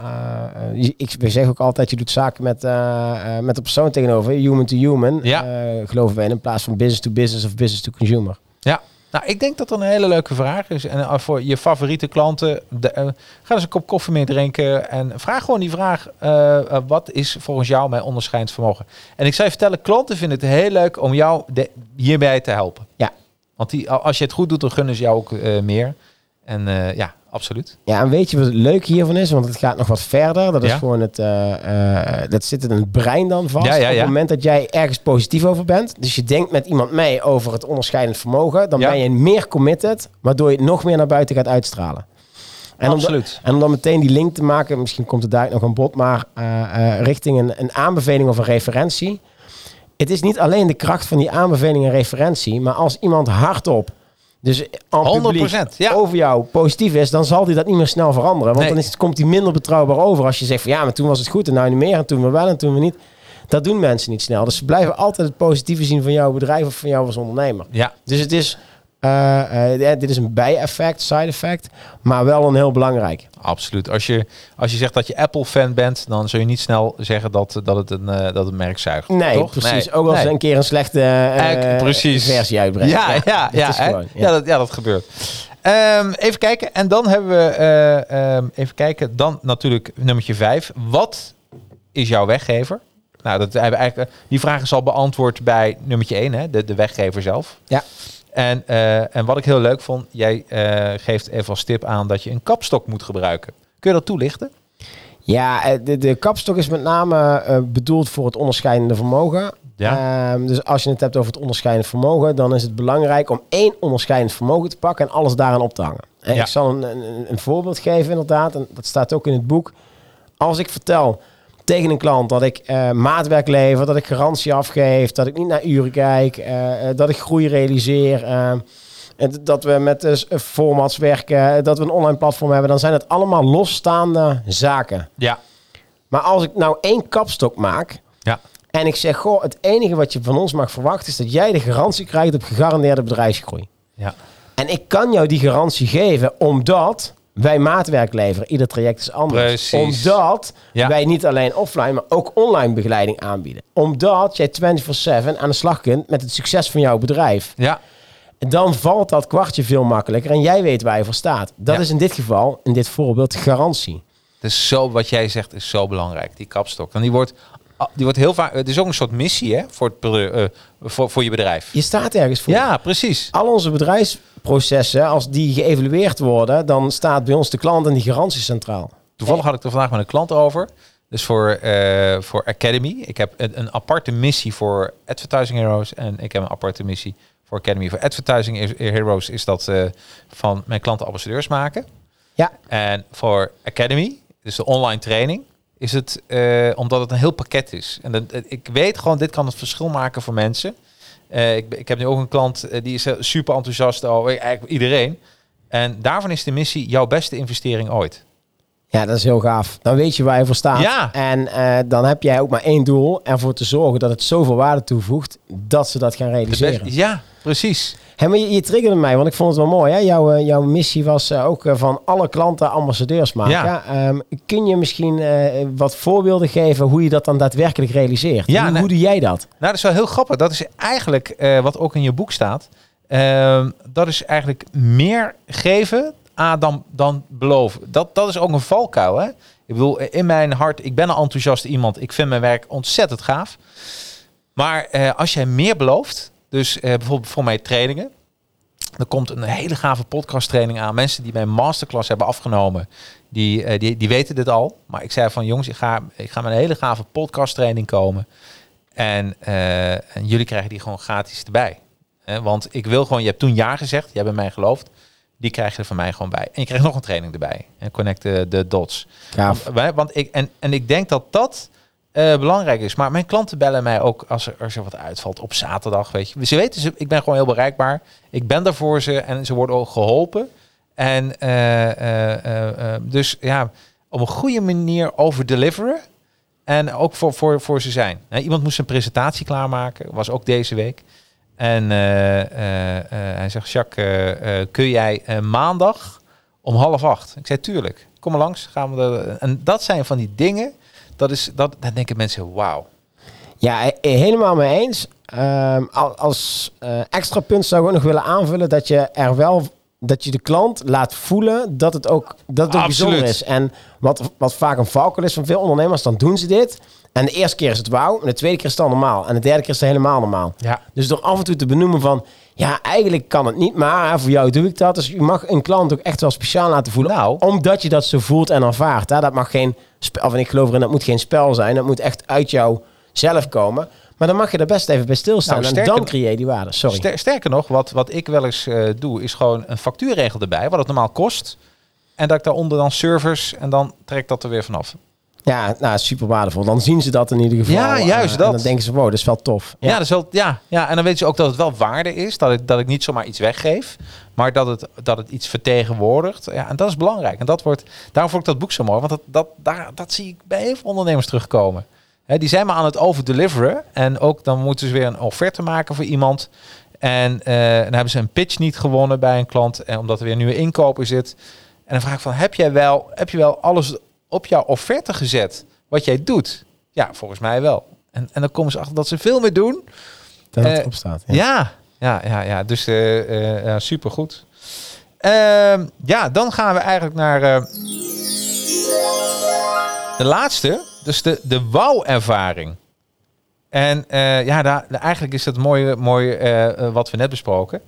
Uh, ik zeg ook altijd, je doet zaken met, uh, met de persoon tegenover. Human to human. Ja. geloven wij in plaats van business to business of business to consumer. Ja. Nou, ik denk dat dat een hele leuke vraag is. En voor je favoriete klanten, de, uh, ga eens een kop koffie mee drinken. En vraag gewoon die vraag, uh, uh, wat is volgens jou mijn onderscheidend vermogen? En ik zou je vertellen, klanten vinden het heel leuk om jou de, hierbij te helpen. Ja. Want die, als je het goed doet, dan gunnen ze jou ook meer. En ja, absoluut. Ja, en weet je wat het leuke hiervan is? Want het gaat nog wat verder. Dat is gewoon het, uh, uh, dat zit in het brein dan vast. Ja, ja, Op het moment dat jij ergens positief over bent, dus je denkt met iemand mee over het onderscheidend vermogen, dan ben je meer committed, waardoor je het nog meer naar buiten gaat uitstralen. En Absoluut. Om, en om dan meteen die link te maken, misschien komt het daar nog een bod, maar uh, richting een, een aanbeveling of een referentie. Het is niet alleen de kracht van die aanbeveling en referentie, maar als iemand hardop dus 100% ja. over jou positief is, dan zal hij dat niet meer snel veranderen. Want Nee. dan is het, komt hij minder betrouwbaar over als je zegt van ja, maar toen was het goed en nou niet meer en toen we wel en toen we niet. Dat doen mensen niet snel. Dus ze blijven altijd het positieve zien van jouw bedrijf of van jou als ondernemer. Ja, Dus het is, eh, eh, dit is een bijeffect, side effect, maar wel een heel belangrijk. absoluut. Als je, als je zegt dat je Apple-fan bent, dan zul je niet snel zeggen dat, dat, het, een, eh, dat het merk zuigt. Nee, toch? precies. Nee. Ook als Nee. ze een keer een slechte versie uitbrengen. Ja, ja, Dat ja, gewoon, ja. ja. dat, ja, dat gebeurt. Ehm, even kijken. En dan hebben we, eh, ehm, even kijken, dan natuurlijk nummertje vijf. Wat is jouw weggever? Nou, dat hebben eigenlijk, die vraag is al beantwoord bij nummertje 1, hè? De, de weggever zelf. Ja. En, eh, en wat ik heel leuk vond, jij eh, geeft even als tip aan dat je een kapstok moet gebruiken. Kun je dat toelichten? Ja, eh, de, de kapstok is met name bedoeld voor het onderscheidende vermogen. Ehm, dus als je het hebt over het onderscheidend vermogen, dan is het belangrijk om één onderscheidend vermogen te pakken en alles daaraan op te hangen. En Ja. ik zal een, een, een voorbeeld geven inderdaad, en dat staat ook in het boek. Als ik vertel tegen een klant dat ik eh, maatwerk lever, dat ik garantie afgeef, dat ik niet naar uren kijk, eh, eh, dat ik groei realiseer, en dat we met formats werken, dat we een online platform hebben, dan zijn het allemaal losstaande zaken. Ja. Maar als ik nou één kapstok maak Ja. en ik zeg, goh, het enige wat je van ons mag verwachten is dat jij de garantie krijgt op gegarandeerde bedrijfsgroei. Ja. En ik kan jou die garantie geven omdat wij maatwerk leveren. Ieder traject is anders. Precies. Omdat Ja. wij niet alleen offline, maar ook online begeleiding aanbieden. Omdat jij 24/7 aan de slag kunt met het succes van jouw bedrijf. Ja. Dan valt dat kwartje veel makkelijker en jij weet waar je voor staat. Dat Ja. is in dit geval, in dit voorbeeld, garantie. Dus zo, wat jij zegt is zo belangrijk, die kapstok. Want die wordt, ah, die wordt heel vaak, het is ook een soort missie hè, voor, het, eh, voor, voor je bedrijf. Je staat ergens voor. Ja, precies. al onze bedrijfsprocessen, als die geëvalueerd worden, dan staat bij ons de klant en die garantie centraal. Toevallig had ik er vandaag met een klant over. Dus voor, eh, voor Academy. Ik heb een, een aparte missie voor Advertising Heroes. En ik heb een aparte missie voor Academy. Voor Advertising Heroes is dat eh, van mijn klanten ambassadeurs maken. Ja. En voor Academy, dus de online training, is het eh, omdat het een heel pakket is. En eh, ik weet gewoon, dit kan het verschil maken voor mensen. Eh, ik, ik heb nu ook een klant eh, die is eh, super enthousiast over eigenlijk iedereen. En daarvan is de missie jouw beste investering ooit. Ja, dat is heel gaaf. Dan weet je waar je voor staat. Ja. En dan heb jij ook maar één doel. Ervoor te zorgen dat het zoveel waarde toevoegt dat ze dat gaan realiseren. ja, precies. Hey, maar je, je triggerde mij, want ik vond het wel mooi. Hè? Jouw, eh, jouw missie was eh, ook eh, van alle klanten ambassadeurs maken. Ja. Ehm, kun je misschien wat voorbeelden geven hoe je dat dan daadwerkelijk realiseert? Ja, hoe, nou- hoe doe jij dat? Nou, dat is wel heel grappig. Dat is eigenlijk wat ook in je boek staat. Ehm, dat is eigenlijk meer geven dan, dan beloven. Dat, dat is ook een valkuil. Hè? Ik bedoel, in mijn hart, ik ben een enthousiast iemand. Ik vind mijn werk ontzettend gaaf. Maar eh, als jij meer belooft, dus eh, bijvoorbeeld voor mij trainingen. Er komt een hele gave podcast training aan. Mensen die mijn masterclass hebben afgenomen, die, eh, die, die weten dit al. Maar ik zei van jongens, ik ga, ik ga met een hele gave podcast training komen. En, eh, en jullie krijgen die gewoon gratis erbij. Want ik wil gewoon, je hebt toen ja gezegd, je hebt in mij geloofd. Die krijg je er van mij gewoon bij. En je krijgt nog een training erbij. En connect de, de dots. Gaaf. Want, want ik, en, en ik denk dat dat eh, belangrijk is. Maar mijn klanten bellen mij ook als er, als er wat uitvalt op zaterdag. Weet je. Ze weten, ze, ik ben gewoon heel bereikbaar. Ik ben daar voor ze en ze worden ook geholpen. En eh, eh, dus ja, op een goede manier over deliveren. En ook voor, voor, voor ze zijn. Iemand moest een presentatie klaarmaken. Was ook deze week. En hij zegt, Jacques, kun jij maandag om half acht? Ik zei, tuurlijk. Kom maar langs. Gaan we. En dat zijn van die dingen. Dat is, dat, dan denken mensen, wauw. Ja, helemaal mee eens. Ehm, al- als eh, extra punt zou ik ook nog willen aanvullen dat je er wel dat je de klant laat voelen dat het ook, dat het ook bijzonder is. En wat, wat vaak een valkuil is van veel ondernemers, dan doen ze dit. En de eerste keer is het wauw, en de tweede keer is het dan normaal. En de derde keer is het helemaal normaal. Ja. Dus door af en toe te benoemen van, ja, eigenlijk kan het niet, maar hè, voor jou doe ik dat. Dus je mag een klant ook echt wel speciaal laten voelen. Nou. Omdat je dat zo voelt en ervaart. Hè. Dat mag geen, of en ik geloof erin, dat moet geen spel zijn. Dat moet echt uit jou zelf komen. Maar dan mag je er best even bij stilstaan. Nou, en dan creëer je die waarde. Sorry. Ster- sterker nog, wat, wat ik wel eens eh, doe, is gewoon een factuurregel erbij, wat het normaal kost. En dat ik daaronder dan servers en dan trek dat er weer vanaf. Ja, nou, super waardevol. Dan zien ze dat in ieder geval. Ja, juist eh, dat. En dan denken ze, wow, dat is wel tof. Ja, dat is wel, ja, ja, en dan weten ze ook dat het wel waarde is. Dat ik, dat ik niet zomaar iets weggeef. Maar dat het, dat het iets vertegenwoordigt. Ja, en dat is belangrijk. En dat wordt, daarom vond ik dat boek zo mooi. Want dat, dat, daar, dat zie ik bij heel veel ondernemers terugkomen. Hè, die zijn maar aan het overdeliveren. En ook dan moeten ze weer een offerte maken voor iemand. En eh, dan hebben ze een pitch niet gewonnen bij een klant. En omdat er weer een nieuwe inkoper zit. En dan vraag ik van, heb jij wel, heb je wel alles op jouw offerte gezet? Wat jij doet? Ja, volgens mij wel. En, en dan komen ze achter dat ze veel meer doen. Dat het Eh, erop staat. Ja. Ja, ja, ja, ja. Dus eh ja, supergoed. Ehm, ja, dan gaan we eigenlijk naar de laatste. Dus de, de wauw-ervaring. En ja, daar, eigenlijk is dat mooie, mooie eh, wat we net besproken,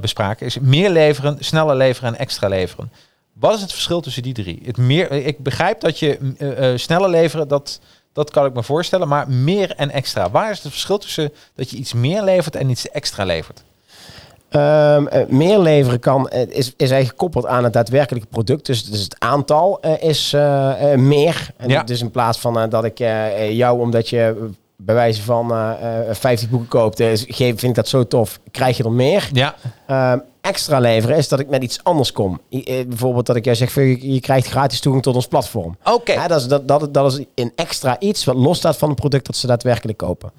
bespraken. Is meer leveren, sneller leveren en extra leveren. Wat is het verschil tussen die drie? Het meer, ik begrijp dat je mm, eh, eh, sneller leveren, dat, dat kan ik me voorstellen. Maar meer en extra. Waar is het verschil tussen dat je iets meer levert en iets extra levert? Ehm, eh, meer leveren kan, is, is eigenlijk gekoppeld aan het daadwerkelijke product. Dus, dus het aantal is meer. En Ja. Dus in plaats van dat ik jou, omdat je bij wijze van eh, eh, 50 boeken koopt, geef, vind ik dat zo tof, krijg je er meer. Ja, Ehm, extra leveren is dat ik met iets anders kom. I- eh, bijvoorbeeld dat ik eh, zeg, je, krijgt gratis toegang tot ons platform. oké. Dat, is, dat, dat, dat is een extra iets wat losstaat van het product dat ze daadwerkelijk kopen.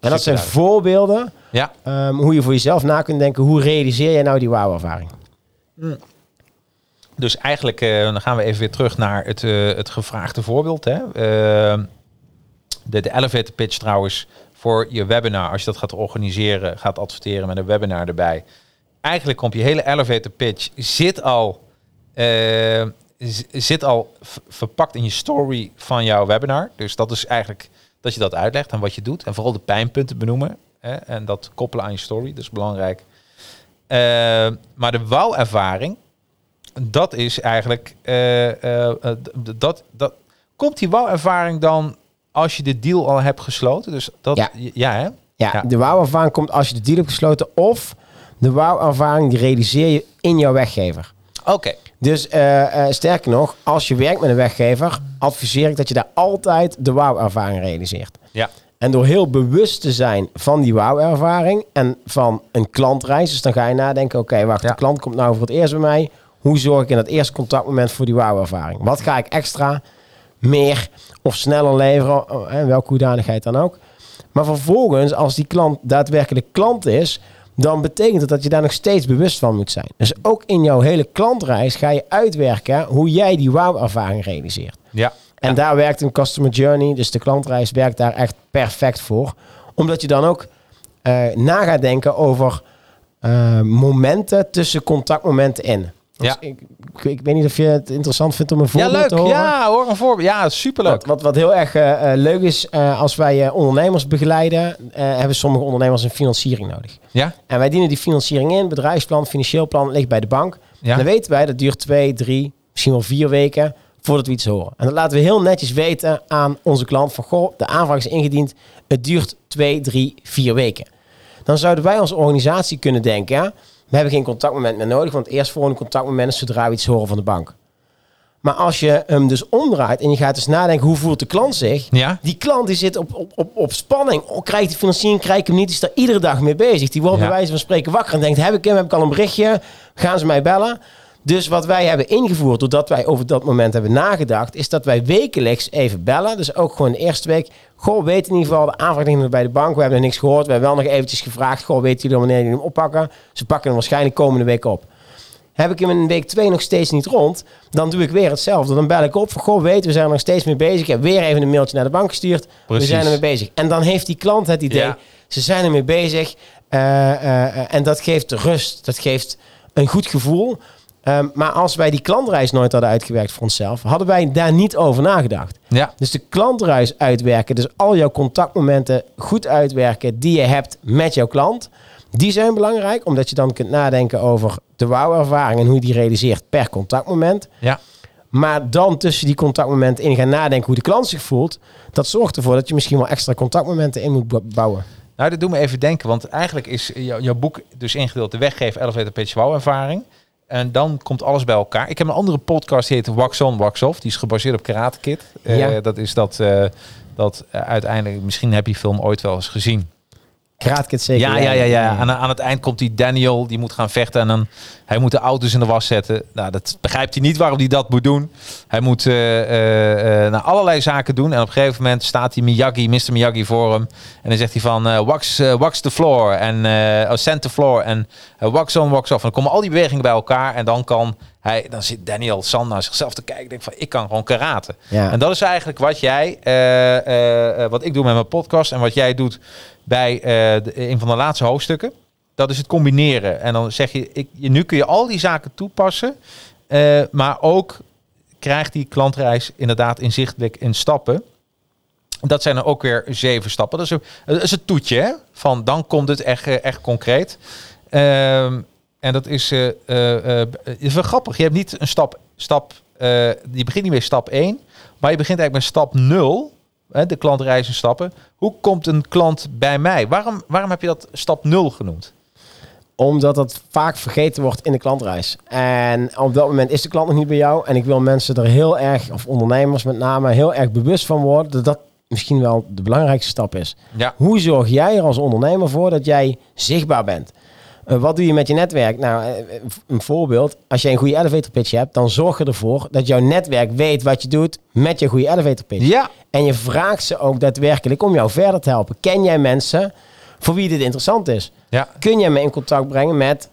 En dat zijn voorbeelden Ja, ehm, hoe je voor jezelf na kunt denken. Hoe realiseer jij nou die wauw-ervaring? dus eigenlijk eh, dan gaan we even weer terug naar het, eh, het gevraagde voorbeeld. Hè. Ehm, de, de elevator pitch trouwens voor je webinar. Als je dat gaat organiseren, gaat adverteren met een webinar erbij. Eigenlijk komt je hele elevator pitch zit al, eh, zit al verpakt in je story van jouw webinar. Dus dat is eigenlijk dat je dat uitlegt en wat je doet. En vooral de pijnpunten benoemen. Hè, en dat koppelen aan je story. Dat is belangrijk. Eh, maar de wauw-ervaring, dat is eigenlijk... eh, dat, dat, komt die wauw-ervaring dan als je de deal al hebt gesloten? Dus dat, Ja. ja hè? Ja, Ja. de wauw-ervaring komt als je de deal hebt gesloten. Of de wauw-ervaring die realiseer je in jouw weggever. Oké. Dus eh, eh, sterker nog, als je werkt met een weggever, adviseer ik dat je daar altijd de wauw-ervaring realiseert. Ja. En door heel bewust te zijn van die wauw-ervaring en van een klantreis, dus dan ga je nadenken, oké, wacht, Ja. de klant komt nou voor het eerst bij mij. Hoe zorg ik in dat eerste contactmoment voor die wauw-ervaring? Wat ga ik extra, meer of sneller leveren, eh, welke hoedanigheid dan ook. Maar vervolgens, als die klant daadwerkelijk klant is, dan betekent het dat je daar nog steeds bewust van moet zijn. Dus ook in jouw hele klantreis ga je uitwerken hoe jij die wow-ervaring realiseert. Ja. En daar werkt een customer journey, dus de klantreis werkt daar echt perfect voor. Omdat je dan ook uh, na gaat denken over uh, momenten tussen contactmomenten in. Dus ja. Ik, ik, weet niet of je het interessant vindt om een voorbeeld ja, leuk. te horen. Ja, hoor, een voorbeeld. Ja, superleuk. Wat, wat, wat heel erg uh, leuk is, uh, als wij ondernemers begeleiden, hebben sommige ondernemers een financiering nodig. Ja. En wij dienen die financiering in, bedrijfsplan, financieel plan, ligt bij de bank. Ja. En dan weten wij, dat duurt twee, drie, misschien wel vier weken voordat we iets horen. En dat laten we heel netjes weten aan onze klant van, goh, de aanvraag is ingediend, het duurt twee, drie, vier weken. Dan zouden wij als organisatie kunnen denken, ja, we hebben geen contactmoment meer nodig, want het eerstvolgende contactmoment is zodra we iets horen van de bank. Maar als je hem dus omdraait en je gaat dus nadenken hoe voelt de klant zich, Ja. die klant die zit op, op, op, op spanning. Oh, krijgt die financiering, krijg ik hem niet, die is daar iedere dag mee bezig. Die wordt Ja. bij wijze van spreken wakker en denkt, heb ik hem, heb ik al een berichtje, gaan ze mij bellen? Dus wat wij hebben ingevoerd, doordat wij over dat moment hebben nagedacht, is dat wij wekelijks even bellen. Dus ook gewoon de eerste week. Goh, weet in ieder geval, de aanvraag bij de bank. We hebben nog niks gehoord. We hebben wel nog eventjes gevraagd. Goh, weten jullie wanneer jullie hem oppakken? Ze pakken hem waarschijnlijk komende week op. Heb ik hem in week 2 nog steeds niet rond, dan doe ik weer hetzelfde. Dan bel ik op van, goh, weet, we zijn er nog steeds mee bezig. Ik heb weer even een mailtje naar de bank gestuurd. Precies. We zijn ermee bezig. En dan heeft die klant het idee, Ja. ze zijn ermee bezig. Eh, eh, eh, en dat geeft rust. Dat geeft een goed gevoel. Ehm, maar als wij die klantreis nooit hadden uitgewerkt voor onszelf, hadden wij daar niet over nagedacht. Ja. Dus de klantreis uitwerken, dus al jouw contactmomenten goed uitwerken die je hebt met jouw klant, die zijn belangrijk, omdat je dan kunt nadenken over de wauw-ervaring en hoe je die realiseert per contactmoment. Ja. Maar dan tussen die contactmomenten in gaan nadenken hoe de klant zich voelt, dat zorgt ervoor dat je misschien wel extra contactmomenten in moet bouwen. Nou, dat doet me even denken, want eigenlijk is jou- jouw boek dus ingedeeld de weggeven elevator pitch wow ervaring. En dan komt alles bij elkaar. Ik heb een andere podcast die heet Wax On, Wax Off. Die is gebaseerd op Karate Kid. Eh, dat is dat, eh, dat eh, uiteindelijk, misschien heb je die film ooit wel eens gezien. Kraatkit zeker. Ja, ja, ja, ja. Aan, aan het eind komt die Daniel, die moet gaan vechten en dan hij moet de auto's in de was zetten. Nou, dat begrijpt hij niet waarom hij dat moet doen. Hij moet eh, eh, eh, nou, allerlei zaken doen en op een gegeven moment staat die Miyagi, Mr. Miyagi voor hem en dan zegt hij van wax, wax the floor en oh, sand the floor en wax on, wax off. En dan komen al die bewegingen bij elkaar en dan kan hij, dan zit Daniel San naar zichzelf te kijken, denkt van ik kan gewoon karate. Ja. En dat is eigenlijk wat jij, eh, eh, eh, wat ik doe met mijn podcast en wat jij doet bij de, een van de laatste hoofdstukken. Dat is het combineren. En dan zeg je, ik, je nu kun je al die zaken toepassen, maar ook krijgt die klantreis inderdaad inzichtelijk in stappen. Dat zijn er ook weer zeven stappen. Dat is een, dat is een toetje, hè? Van dan komt het echt, echt concreet. Ehm, en dat is, eh, is wel grappig. Je hebt niet een stap, stap je begint niet met stap 1, maar je begint eigenlijk met stap 0. Hè, de klantreizen stappen. Hoe komt een klant bij mij? Waarom, waarom heb je dat stap 0 genoemd? Omdat dat vaak vergeten wordt in de klantreis. En op dat moment is de klant nog niet bij jou. En ik wil mensen er heel erg, of ondernemers met name, heel erg bewust van worden dat dat misschien wel de belangrijkste stap is. Ja. Hoe zorg jij er als ondernemer voor dat jij zichtbaar bent? Eh, wat doe je met je netwerk? Nou, eh, een voorbeeld. Als jij een goede elevator pitch hebt, dan zorg je ervoor dat jouw netwerk weet wat je doet met je goede elevator pitch. Ja. En je vraagt ze ook daadwerkelijk om jou verder te helpen. Ken jij mensen voor wie dit interessant is? Ja. Kun jij me in contact brengen met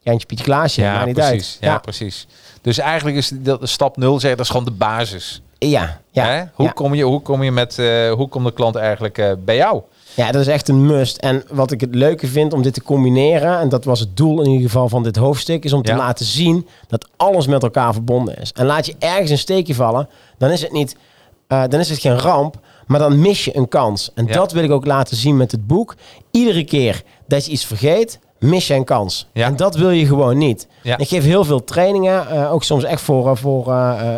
Jantje Pietje Klaasje? Ja, niet precies. Ja, precies. Dus eigenlijk is dat de stap 0 zeggen, dat is gewoon de basis. Ja, ja, Hè? Hoe, ja. kom je, hoe kom je met, eh, hoe komt de klant eigenlijk eh, bij jou? Ja, dat is echt een must. En wat ik het leuke vind om dit te combineren, en dat was het doel in ieder geval van dit hoofdstuk, is om te Ja. laten zien dat alles met elkaar verbonden is. En laat je ergens een steekje vallen, dan is het niet, eh, dan is het geen ramp, maar dan mis je een kans. En Ja. dat wil ik ook laten zien met het boek. Iedere keer dat je iets vergeet, mis je een kans. Ja. En dat wil je gewoon niet. Ja. Ik geef heel veel trainingen, eh, ook soms echt voor, eh, voor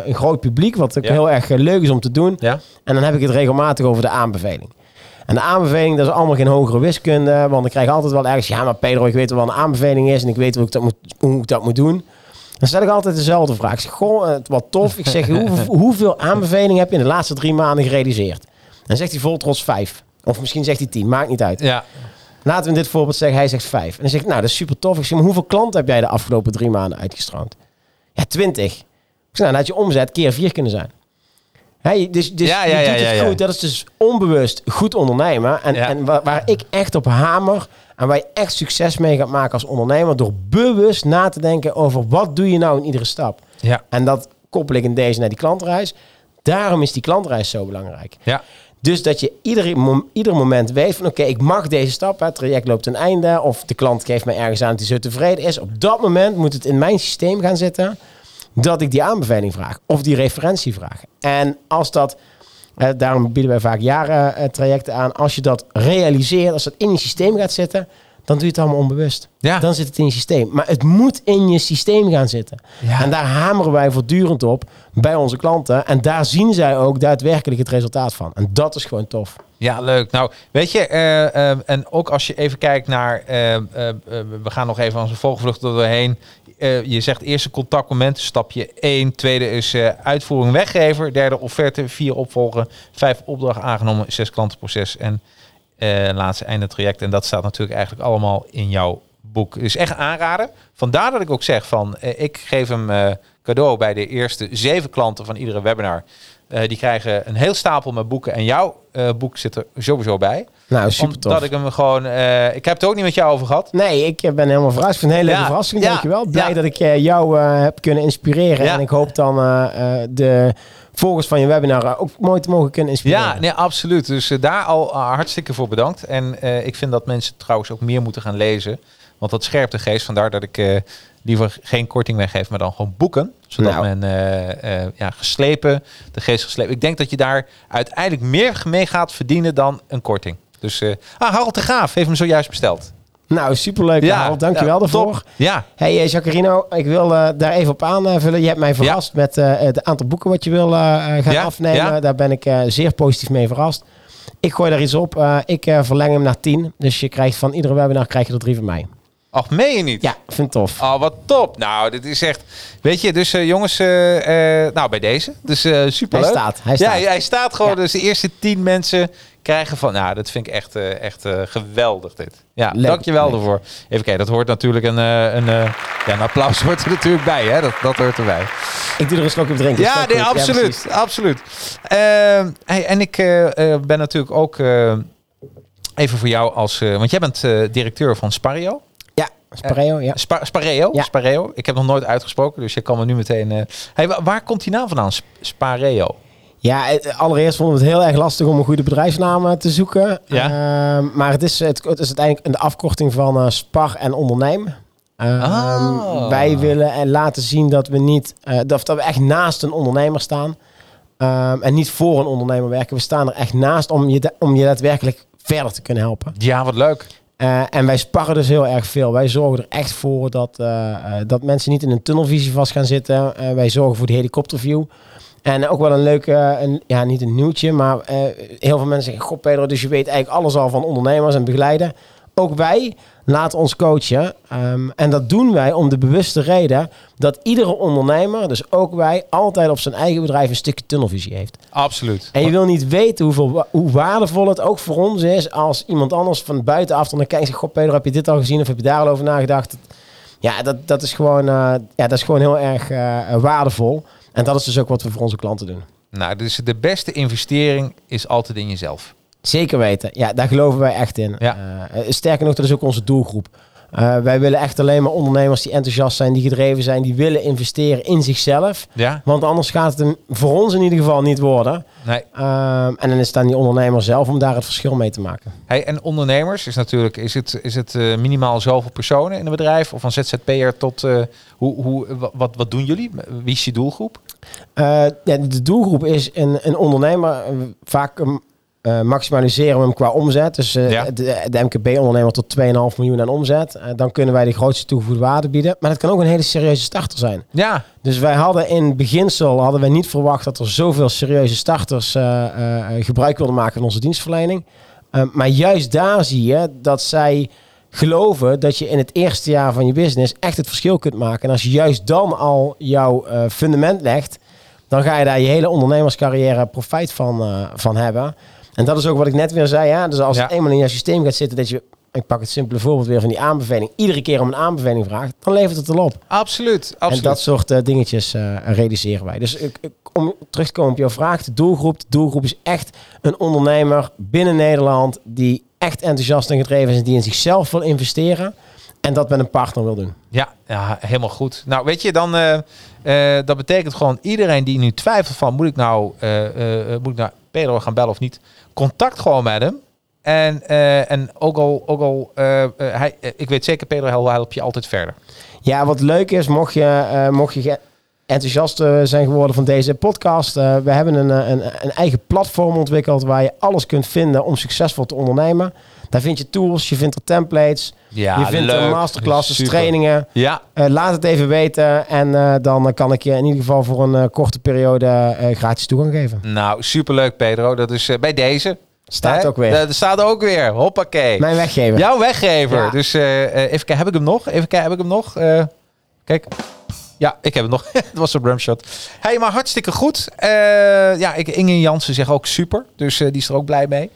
een groot publiek, wat ook heel erg leuk is om te doen. En dan heb ik het regelmatig over de aanbeveling. En de aanbeveling, dat is allemaal geen hogere wiskunde. Want ik krijg altijd wel ergens... Ja, maar Pedro, ik weet wel wat een aanbeveling is. En ik weet hoe ik dat moet, hoe ik dat moet doen. Dan stel ik altijd dezelfde vraag. Ik zeg, goh, eh, wat tof. Ik zeg, hoe, hoeveel aanbevelingen heb je in de laatste drie maanden gerealiseerd? Dan zegt hij vol trots vijf. Of misschien zegt hij tien, maakt niet uit. Ja. Laten we in dit voorbeeld zeggen, hij zegt vijf. En dan zeg ik, nou, dat is super tof. Ik zeg, maar hoeveel klanten heb jij de afgelopen drie maanden uitgestroomd? Ja, twintig. Ik zeg, nou, dan had je omzet keer vier kunnen zijn. Hey, dus dus Ja, je ja, doet het goed. Dat is dus onbewust goed ondernemen. En, en waar, waar ik echt op hamer en waar je echt succes mee gaat maken als ondernemer... door bewust na te denken over wat doe je nou in iedere stap. Ja. En dat koppel ik in deze naar die klantreis. Daarom is die klantreis zo belangrijk. Ja. Dus dat je ieder, mom- ieder moment weet van oké, ik mag deze stap. Het traject loopt ten einde. Of de klant geeft mij ergens aan dat hij zo tevreden is. Op dat moment moet het in mijn systeem gaan zitten dat ik die aanbeveling vraag. Of die referentie vraag. En als dat, eh, daarom bieden wij vaak jaren eh, trajecten aan. Als je dat realiseert, als dat in je systeem gaat zitten, dan doe je het allemaal onbewust. Ja. Dan zit het in je systeem. Maar het moet in je systeem gaan zitten. Ja. En daar hameren wij voortdurend op bij onze klanten. En daar zien zij ook daadwerkelijk het resultaat van. En dat is gewoon tof. Ja, leuk. Nou, weet je, eh, eh, en ook als je even kijkt naar, eh, we gaan nog even aan zijn volgevlucht door doorheen. Je zegt eerste contactmoment, stapje 1. Tweede is uitvoering weggever. Derde offerte, vier opvolgen. Vijf opdracht aangenomen, zes klantenproces en laatste einde traject. En dat staat natuurlijk eigenlijk allemaal in jouw boek. Dus echt aanraden. Vandaar dat ik ook zeg van, ik geef hem cadeau bij de eerste zeven klanten van iedere webinar. Eh, die krijgen een heel stapel met boeken en jouw eh, boek zit er sowieso bij. Nou, super tof. Omdat ik hem gewoon, eh, ik heb het ook niet met jou over gehad. Nee, ik ben helemaal verrast. Ik vind het een hele leuke Ja, verrassing. ja, Dankjewel. Blij ja. dat ik jou heb kunnen inspireren. En ik hoop dan de volgers van je webinar ook mooi te mogen kunnen inspireren. Ja, nee, absoluut. Dus daar al hartstikke voor bedankt. En ik vind dat mensen trouwens ook meer moeten gaan lezen. Want dat scherpt de geest. Vandaar dat ik liever geen korting weggeef, maar dan gewoon boeken. Zodat Nou. men eh, eh, ja, geslepen, de geest geslepen. Ik denk dat je daar uiteindelijk meer mee gaat verdienen dan een korting. Dus eh ah, Harold de Graaf heeft hem zojuist besteld. Nou, superleuk. Ja, dankjewel ja, daarvoor. top. Ja, Hey Jacarino, ik wil daar even op aanvullen. Je hebt mij verrast met het aantal boeken wat je wil gaan afnemen. Daar ben ik zeer positief mee verrast. Ik gooi daar iets op. Ik verleng hem naar 10. Dus je krijgt van iedere webinar krijg je er drie van mij. Ach, meen je niet? Ja, vind het tof. Oh, wat top. Nou, dit is echt... Weet je, dus eh, jongens, eh, eh, nou bij deze. Dus super Hij staat, hij staat. Ja, hij staat gewoon. Ja. Dus de eerste tien mensen krijgen van... Nou, dat vind ik echt, echt geweldig dit. Ja, Leuk, dankjewel leuk. daarvoor. Even kijken, dat hoort natuurlijk een... een, ja, een applaus hoort er natuurlijk bij, hè. Dat, dat hoort erbij. Ik doe er een slokje op drinken. Ja, nee, absoluut. absoluut. Ehm, hey, en ik ben natuurlijk ook... even voor jou als... want jij bent directeur van Spario. Ja, Spareo, ja. Spa Spareo? Ja. Spareo. Ik heb nog nooit uitgesproken, dus je kan me nu meteen... eh Hey, wa- waar komt die naam vandaan? Sp- Spareo. Ja, allereerst vonden we het heel erg lastig om een goede bedrijfsnaam eh, te zoeken. Ja. Ehm, maar het is, het, het is uiteindelijk een afkorting van eh, spar en onderneem. Ehm, Ah. Wij willen en laten zien dat we niet, eh, dat, dat we echt naast een ondernemer staan. Ehm, en niet voor een ondernemer werken. We staan er echt naast om je, om je daadwerkelijk verder te kunnen helpen. Ja, wat leuk. Eh, en wij sparren dus heel erg veel. Wij zorgen er echt voor dat, eh, eh, dat mensen niet in een tunnelvisie vast gaan zitten. Wij zorgen voor die helikopterview. En ook wel een leuke, een, ja niet een nieuwtje, maar heel veel mensen zeggen, god Pedro, dus je weet eigenlijk alles al van ondernemers en begeleiden. Ook wij laten ons coachen. Ehm, en dat doen wij om de bewuste reden dat iedere ondernemer, dus ook wij, altijd op zijn eigen bedrijf een stukje tunnelvisie heeft. Absoluut. En je wil niet weten hoeveel, hoe waardevol het ook voor ons is als iemand anders van buitenaf dan kijkt en zegt, god Pedro, heb je dit al gezien of heb je daar al over nagedacht? Ja, dat, dat, is, gewoon, eh, ja, dat is gewoon heel erg eh, waardevol. En dat is dus ook wat we voor onze klanten doen. Nou, dus de beste investering is altijd in jezelf. Zeker weten. Ja, daar geloven wij echt in. Ja. Eh, sterker nog, dat is ook onze doelgroep. Eh, wij willen echt alleen maar ondernemers die enthousiast zijn, die gedreven zijn, die willen investeren in zichzelf. Ja? Want anders gaat het voor ons in ieder geval niet worden. Nee. En dan is het aan die ondernemer zelf om daar het verschil mee te maken. Hey, en ondernemers is natuurlijk, is het, is het eh, minimaal zoveel personen in een bedrijf? Of van ZZP'er tot, eh, hoe, hoe, wa- wat, wat doen jullie? Wie is je doelgroep? Eh, ja, de doelgroep is een, een ondernemer. eh, Vaak um, eh, maximaliseren we hem qua omzet. Dus eh, Ja. de, de MKB-ondernemer tot 2,5 miljoen aan omzet. Eh, dan kunnen wij de grootste toegevoegde waarde bieden. Maar dat kan ook een hele serieuze starter zijn. Ja, Dus wij hadden in beginsel hadden wij niet verwacht dat er zoveel serieuze starters gebruik wilden maken van onze dienstverlening. Maar juist daar zie je dat zij geloven dat je in het eerste jaar van je business echt het verschil kunt maken. En als je juist dan al jouw fundament legt, dan ga je daar je hele ondernemerscarrière profijt van, van hebben. En dat is ook wat ik net weer zei. Ja? Dus als Ja. het eenmaal in je systeem gaat zitten dat je ik pak het simpele voorbeeld weer van die aanbeveling, iedere keer om een aanbeveling vraagt, dan levert het al op. Absoluut, absoluut. En dat soort uh, dingetjes uh, realiseren wij. Dus ik, om terug te komen op jouw vraag, de doelgroep, de doelgroep is echt een ondernemer binnen Nederland die echt enthousiast en gedreven is en die in zichzelf wil investeren. En dat met een partner wil doen. Ja, ja helemaal goed. Nou, weet je, dan uh, uh, dat betekent gewoon iedereen die nu twijfelt van moet ik nou, moet ik naar Pedro gaan bellen of niet, contact gewoon met hem. En, en ook al, ook al hij, ik weet zeker, Pedro helpt je altijd verder. Ja, wat leuk is, mocht je, mocht je enthousiast zijn geworden van deze podcast. we hebben een, een, een eigen platform ontwikkeld waar je alles kunt vinden om succesvol te ondernemen. Daar vind je tools, je vindt er templates, ja, je vindt er masterclasses, trainingen. Ja. Uh, laat het even weten en uh, dan kan ik je in ieder geval voor een uh, korte periode gratis toegang geven. Nou, superleuk Pedro. Dat is bij deze. Staat ook weer. Dat staat ook weer. Hoppakee. Mijn weggever. Jouw weggever. Ja. Dus even kijken, heb ik hem nog? Even kijken, heb ik hem nog? kijk. Ja, ik heb het nog. Het was een brumshot. Hey, maar hartstikke goed. ja, ik, Inge Jansen zegt ook super. Dus die is er ook blij mee.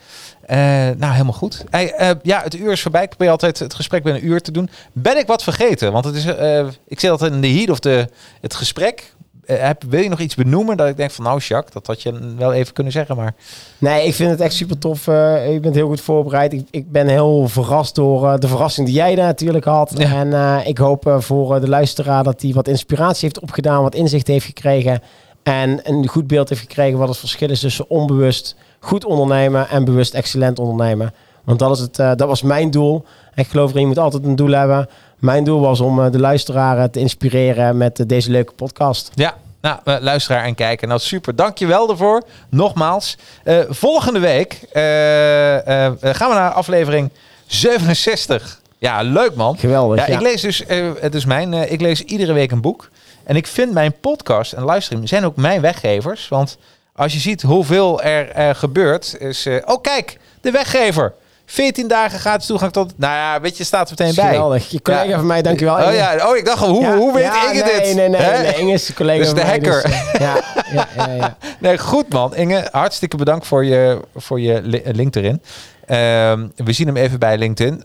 Uh, nou, helemaal goed. Hey, uh, ja, het uur is voorbij. Ik probeer altijd het gesprek binnen een uur te doen. Ben ik wat vergeten? Want het is, uh, ik zit altijd in de heat of de, het gesprek. Heb, wil je nog iets benoemen dat ik denk van nou Jacques, dat had je wel even kunnen zeggen, maar... Nee, ik vind het echt super tof. je bent heel goed voorbereid. Ik, ik ben heel verrast door de verrassing die jij daar natuurlijk had. Ja. En ik hoop voor de luisteraar dat hij wat inspiratie heeft opgedaan, wat inzicht heeft gekregen. En een goed beeld heeft gekregen wat het verschil is tussen onbewust goed ondernemen en bewust excellent ondernemen. Want dat, is het, uh, dat was mijn doel. ik geloof erin, je moet altijd een doel hebben. Mijn doel was om uh, de luisteraar te inspireren met uh, deze leuke podcast. Ja, nou, luisteraar en kijker. Nou, super. Dank je wel ervoor. Nogmaals. volgende week gaan we naar aflevering 67. Ja, leuk man. Geweldig. Ja, ja. Ik lees dus, het is mijn, ik lees iedere week een boek. En ik vind mijn podcast en livestream zijn ook mijn weggevers. Want als je ziet hoeveel er uh, gebeurt, is... Uh, oh, kijk, de weggever. 14 dagen gratis toegang tot... Nou ja, weet je, staat er meteen bij. Geweldig. Je collega ja. van mij, dankjewel. Oh ja, oh, ik dacht al, hoe, ja, hoe weet ja, Inge nee, dit? Nee, nee, nee. nee Inge is de collega dus de van hacker. Mij, dus, ja, ja, ja, ja. Nee, goed man. Inge, hartstikke bedankt voor je, voor je link erin. Uh, we zien hem even bij LinkedIn.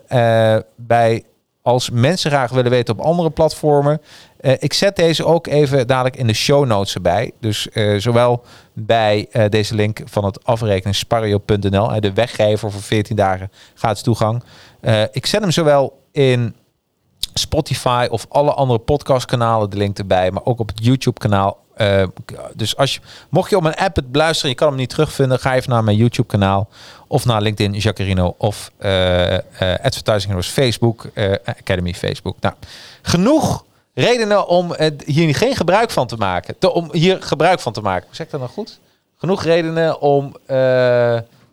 Bij als mensen graag willen weten op andere platformen. Uh, ik zet deze ook even dadelijk in de show notes erbij. Dus uh, zowel bij uh, deze link van het afrekeningspario.nl, de weggever voor 14 dagen gratis toegang. ik zet hem zowel in Spotify of alle andere podcastkanalen de link erbij, maar ook op het YouTube kanaal. dus als je, mocht je op een app het beluisteren, je kan hem niet terugvinden, ga even naar mijn YouTube kanaal of naar LinkedIn, Jacarino of Advertising Heroes Facebook, Academy Facebook. Nou, genoeg redenen om hier geen gebruik van te maken. Te, om hier gebruik van te maken. Zeg ik dat nou goed? Genoeg redenen om...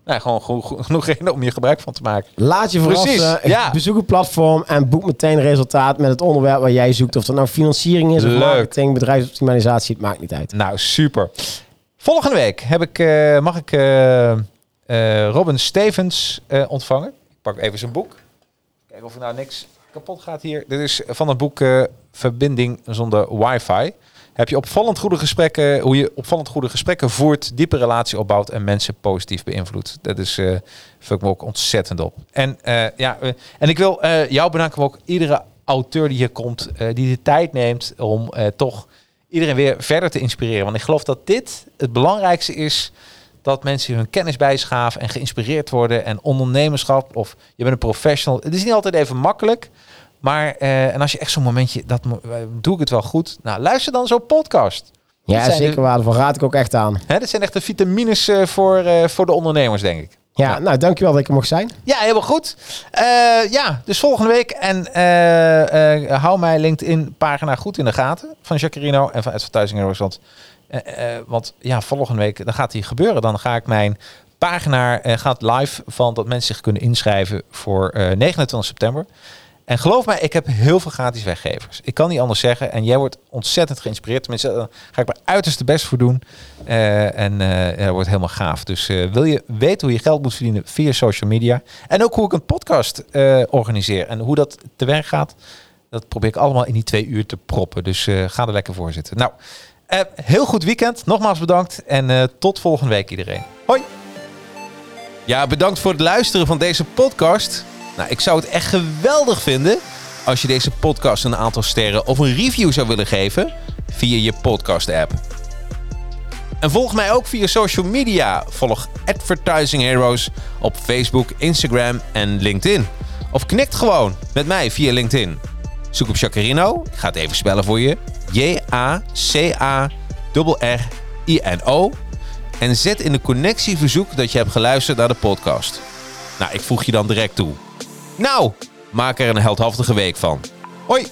Nou, gewoon genoeg redenen om hier gebruik van te maken. Laat je verrassen. Ja. Bezoek een platform en boek meteen resultaat met het onderwerp waar jij zoekt. Of dat nou financiering is of marketing, bedrijfsoptimalisatie, het maakt niet uit. Nou, super. Volgende week heb ik, uh, mag ik uh, uh, Robin Stevens ontvangen. Ik pak even zijn boek. Kijken of er nou niks kapot gaat hier. Dit is van het boek Verbinding zonder wifi. Heb je opvallend goede gesprekken, hoe je opvallend goede gesprekken voert, diepe relatie opbouwt en mensen positief beïnvloedt. Dat is uh, ik me ook ontzettend op. En uh, ja, en ik wil jou bedanken, maar ook iedere auteur die hier komt, die de tijd neemt om toch iedereen weer verder te inspireren. Want ik geloof dat dit het belangrijkste is dat mensen hun kennis bijschaven en geïnspireerd worden. En ondernemerschap of je bent een professional. Het is niet altijd even makkelijk. Maar uh, en als je echt zo'n momentje, dat doe ik het wel goed. Nou, luister dan zo'n podcast. Ja, zeker de, waardevol. Raad ik ook echt aan. Hè, dat zijn echt de vitamines uh, voor, uh, voor de ondernemers, denk ik. Ja, ja, nou dankjewel dat ik er mocht zijn. Ja, helemaal goed. ja, dus volgende week. En hou mijn LinkedIn pagina goed in de gaten van Jacarino en van Advertising. Want, want ja, volgende week dan gaat die gebeuren. Dan ga ik mijn pagina gaat live van dat mensen zich kunnen inschrijven voor 29 september. En geloof mij, ik heb heel veel gratis weggevers. Ik kan niet anders zeggen. En jij wordt ontzettend geïnspireerd. Tenminste, daar ga ik mijn uiterste best voor doen. Uh, en dat wordt helemaal gaaf. Dus uh, wil je weten hoe je geld moet verdienen via social media. En ook hoe ik een podcast organiseer. En hoe dat te werk gaat. Dat probeer ik allemaal in die twee uur te proppen. Dus ga er lekker voor zitten. Nou, heel goed weekend. Nogmaals bedankt. En tot volgende week iedereen. Hoi. Ja, bedankt voor het luisteren van deze podcast. Nou, ik zou het echt geweldig vinden als je deze podcast een aantal sterren of een review zou willen geven via je podcast-app. En volg mij ook via social media. Volg Advertising Heroes op Facebook, Instagram en LinkedIn. Of knikt gewoon met mij via LinkedIn. Zoek op Jacarino. Ik ga het even spellen voor je. J-A-C-A-R-R-I-N-O. En zet in de connectieverzoek dat je hebt geluisterd naar de podcast. Nou, ik voeg je dan direct toe. Nou, maak er een heldhaftige week van. Hoi!